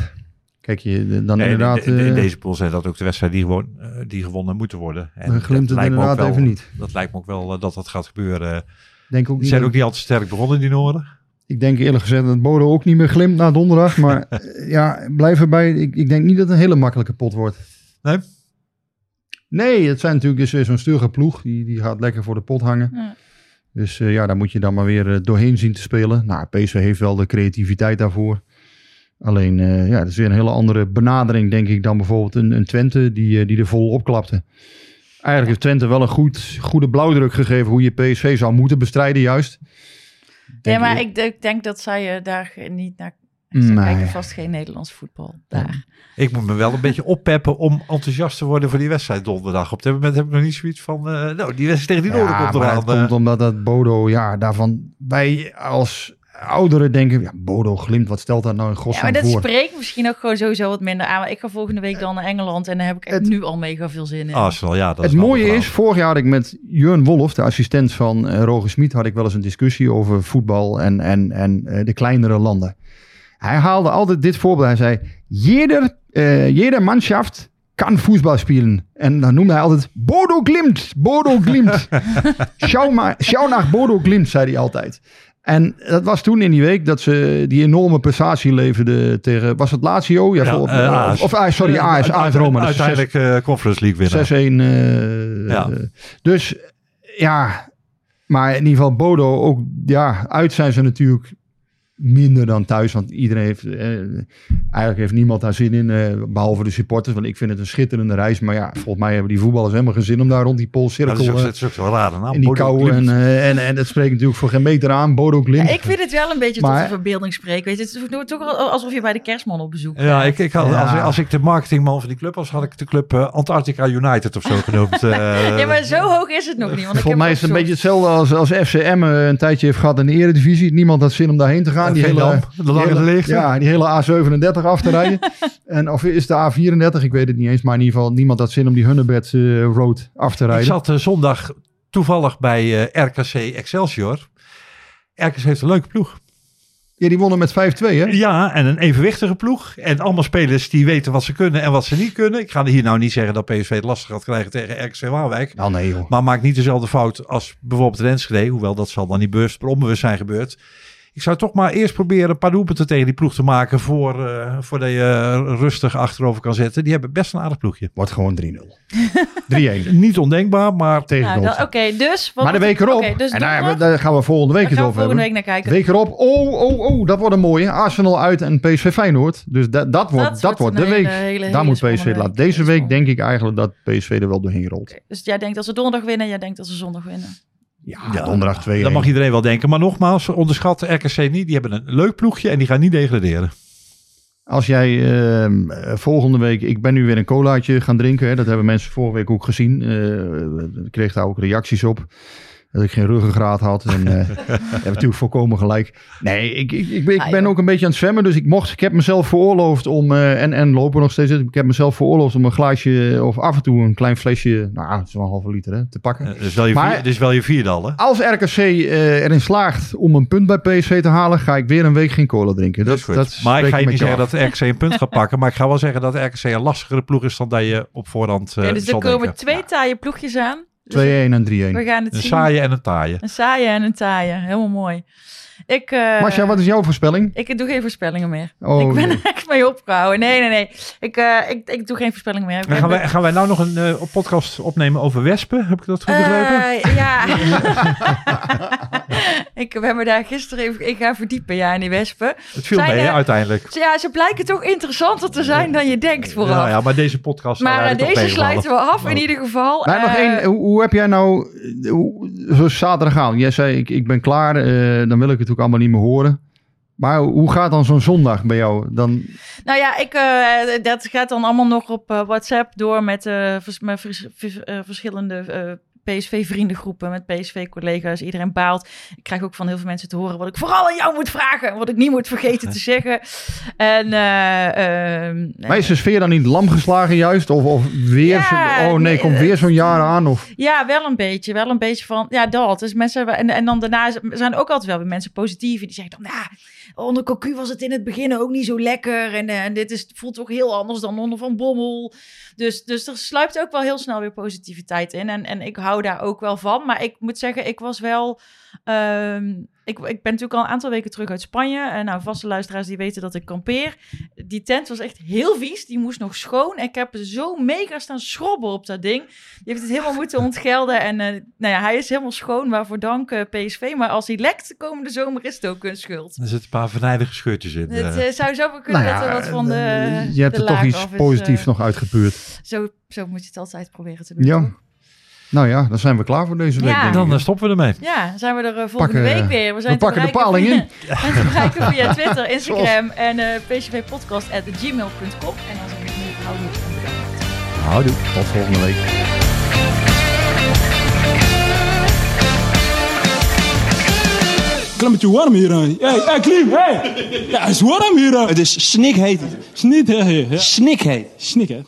Kijk, je, dan
nee,
inderdaad...
in, in- in deze pool zijn dat ook de wedstrijden die, gewoon, die gewonnen moeten worden. En
Dan glimt
dat
het inderdaad
wel-
even niet.
Dat lijkt me ook wel dat dat gaat gebeuren.
denk ook niet
zijn
dat-
ook niet altijd sterk begonnen, die Noorden.
Ik denk eerlijk gezegd dat Bodo ook niet meer glimt na donderdag. Maar eh, ja, blijf erbij. Ik, ik denk niet dat het een hele makkelijke pot wordt.
Nee?
Nee, het zijn natuurlijk dus zo'n stugge ploeg. Die, die gaat lekker voor de pot hangen.
Ja.
Dus eh, ja, daar moet je dan maar weer eh, doorheen zien te spelen. Nou, PSV heeft wel de creativiteit daarvoor. Alleen, eh, ja, dat is weer een hele andere benadering, denk ik, dan bijvoorbeeld een, een Twente die, die er vol opklapte. Eigenlijk heeft Twente wel een goed, goede blauwdruk gegeven hoe je PSV zou moeten bestrijden, juist.
Ja,
Denk
maar
ik.
ik, denk dat zij eh, daar niet naar... Ze
Nee.
kijken vast geen Nederlands voetbal daar.
Ik moet me wel een beetje oppeppen om enthousiast te worden voor die wedstrijd donderdag. Op dit moment heb ik nog niet zoiets van, eh, nou, die wedstrijd tegen die Noorden
Ja,
komt
maar
eraan.
het komt
eh.
omdat dat Bodo, ja, daarvan wij als ouderen denken, ja, Bodo glimt, wat stelt dat nou in
Ja,
godsnaam
maar dat
voor?
spreekt misschien ook gewoon sowieso wat minder aan. Maar ik ga volgende week dan naar Engeland en daar heb ik echt
Het-
nu al mega veel zin in.
Arsenal, ja, dat
Het
is
mooie is, vorig jaar had ik met Jurn Wolf, de assistent van eh, Roger Smit, had ik wel eens een discussie over voetbal en, en, en eh, de kleinere landen. Hij haalde altijd dit voorbeeld. Hij zei, jeder, eh jeder Mannschaft kan voetbal spelen. En dan noemde hij altijd Bodo Glimt, Bodo Glimt. schau, maar, schau naar Bodo Glimt, zei hij altijd. En dat was toen in die week dat ze die enorme prestatie leverden tegen, was het Lazio? Ja,
Ja,
voor-
eh, AS.
of, ah, sorry, AS, AS Roma.
Uiteindelijk eh, Conference League winnaar.
6-1. eh,
Ja.
dus ja, maar in ieder geval Bodo ook, ja, uit zijn ze natuurlijk minder dan thuis. Want iedereen heeft, eh, eigenlijk heeft niemand daar zin in, eh, behalve de supporters. Want ik vind het een schitterende reis. Maar ja, volgens mij hebben die voetballers helemaal geen zin om daar rond die
Ja, dat
Poolcirkel
is ook,
eh,
dat is ook zo'n rare naam.
in die kou. En, eh, en, en dat spreekt natuurlijk voor geen meter aan. Bodo.
Ja, ik vind het wel een beetje
Maar-
tot de verbeelding spreken. Weet je, het is toch al- alsof je bij de kerstman op bezoek
Ja, ik, ik had,
Ja.
Als, als ik de marketingman van die club was, had ik de club eh, Antarctica United of zo genoemd. eh.
Ja, maar zo hoog is het nog niet. Want ik
Volgens
heb
mij is het een beetje hetzelfde als, als FCM een tijdje heeft gehad in de eredivisie. Niemand had zin om daarheen te gaan. Die hele,
de lange
hele-
leegte.
Ja, die hele A37 af te rijden. en of is de A34? Ik weet het niet eens. Maar in ieder geval, niemand had zin om die Hunnebed eh, Road af te
Ik
rijden.
zat eh, zondag toevallig bij eh, RKC Excelsior. RKC heeft een leuke ploeg.
Ja, die wonnen met 5-2 hè?
Ja, en een evenwichtige ploeg. En allemaal spelers die weten wat ze kunnen en wat ze niet kunnen. Ik ga hier nou niet zeggen dat PSV het lastig gaat krijgen tegen RKC Waalwijk.
Nou nee joh.
Maar maak niet dezelfde fout als bijvoorbeeld Renschede. Hoewel dat zal dan niet bewust onbewust zijn gebeurd. Ik zou toch maar eerst proberen een paar doelpunten tegen die ploeg te maken. Voor, eh voordat je eh, rustig achterover kan zetten. Die hebben best een aardig ploegje.
Wordt gewoon 3-0. 3-1
Niet ondenkbaar, maar
tegen
Nou, Oké, dus... wat
Maar de week erop.
Oké, dus
en daar, gaan we volgende week
we
over
volgende
hebben.
week naar kijken.
Week erop. Oh, oh, oh. Dat wordt een mooie. Arsenal uit en PSV Feyenoord. Dus dat, dat wordt, dat
wordt
de week.
hele, hele,
Daar moet PSV
spannende
laten.
week.
Deze week denk ik eigenlijk dat PSV er wel doorheen rolt.
week. Dus jij denkt als ze donderdag winnen, jij denkt als ze zondag winnen.
Ja, donderdag 2
dat mag iedereen wel denken. Maar nogmaals, onderschat de RKC niet. Die hebben een leuk ploegje en die gaan niet degraderen.
Als jij ehm, eh, volgende week, ik ben nu weer een colaatje gaan drinken. Hè, dat hebben mensen vorige week ook gezien. Eh, ik kreeg daar ook reacties op. Dat ik geen ruggengraat had. En eh heb natuurlijk volkomen gelijk. Nee, ik, ik, ik, ben- ik
Ah,
ben
joh.
ook een beetje aan het zwemmen. Dus ik mocht, ik heb mezelf veroorloofd om, eh, en, en lopen nog steeds. Ik heb mezelf veroorloofd om een glaasje of af en toe een klein flesje, nou het is wel een halve liter hè, te pakken.
Eh, Dus wel je,
Maar-
vier, dus wel je vierde al, hè?
Als RKC eh, erin slaagt om een punt bij PSV te halen, ga ik weer een week geen cola drinken. Dat,
is goed.
dat
maar ik ga je niet zeggen dat RKC een punt gaat pakken. Maar ik ga wel zeggen dat RKC een lastigere ploeg is dan dat je op voorhand eh
Ja, dus er komen
denken.
twee taaie ploegjes aan. Dus
2-1 en 3-1.
we gaan het
Een
zien.
saaie en een taaie.
Een saaie en een taaie. Helemaal mooi. Ik, eh,
Marcia, wat is jouw voorspelling?
ik doe geen voorspellingen meer.
Oh,
ik ben er echt mee opgehouden. Nee, nee, nee. Ik, eh, ik, ik doe geen voorspellingen meer. Ik
gaan, wij, gaan wij nou nog een eh, podcast opnemen over wespen? Heb ik dat goed begrepen?
Ja. ik ben me daar gisteren even in gaan verdiepen, ja, in die wespen.
het viel
zijn
mee,
er-
uiteindelijk.
Ja, ze blijken toch interessanter te zijn dan je denkt vooraf.
Ja, ja, maar deze podcast
maar deze sluiten we af in ieder geval.
Maar nog één, hoe, hoe heb jij nou, hoe, zo zaterdagavond, jij zei ik, ik ben klaar, eh, dan wil ik het ook allemaal niet meer horen. Maar hoe gaat dan zo'n zondag bij jou? Dan,
Nou ja, ik, eh, dat gaat dan allemaal nog op eh, WhatsApp door met, eh, vers- verschillende PSV-vriendengroepen, met PSV-collega's. Iedereen baalt. Ik krijg ook van heel veel mensen te horen wat ik vooral aan jou moet vragen. en Wat ik niet moet vergeten te zeggen. En, eh, ehm,
maar is de sfeer dan niet lam geslagen juist? Of, of weer,
Ja,
zo- oh nee, komt weer zo'n jaar aan? Of,
Ja, wel een beetje. Wel een beetje van, ja, dat. Dus mensen, en, en dan daarna zijn ook altijd wel weer mensen positief. Die zeggen dan, ja, onder Cocu was het in het begin ook niet zo lekker. En, eh, en dit is, voelt toch heel anders dan onder Van Bommel. Dus, dus er sluipt ook wel heel snel weer positiviteit in. En, en ik hou daar ook wel van. Maar ik moet zeggen, ik was wel... ehm, ik, ik ben natuurlijk al een aantal weken terug uit Spanje. En nou, vaste luisteraars die weten dat ik kampeer. Die tent was echt heel vies. Die moest nog schoon. En ik heb zo mega staan schrobben op dat ding. Die heeft het helemaal moeten ontgelden. En eh, nou ja, hij is helemaal schoon. Waarvoor dank eh, PSV. Maar als hij lekt de komende zomer is het ook een schuld.
Er zitten een paar venijnige scheurtjes in.
Het
eh.
zou zo wel kunnen
nou
dat er wat van de.
je hebt
de
er toch iets positiefs nog uitgepuurd.
Zo, zo moet je het altijd proberen te doen.
Ja. Nou ja, dan zijn we klaar voor deze week.
Ja.
dan
ik.
eh, stoppen we ermee.
Ja, dan zijn we er eh, volgende
Pakken,
week weer. We, zijn
we
te
pakken de paling in.
via- en te bereiken via Twitter, Instagram en eh pcvpodcast.gmail.com. En dan zijn we nu bedankt.
Houdoe, tot volgende week.
Klimmetje warm hier aan. Hey, hey, Klim, hey! Ja, het is warm hier aan. Het is snikheet. Snikheet. Snikheet. Snikheet.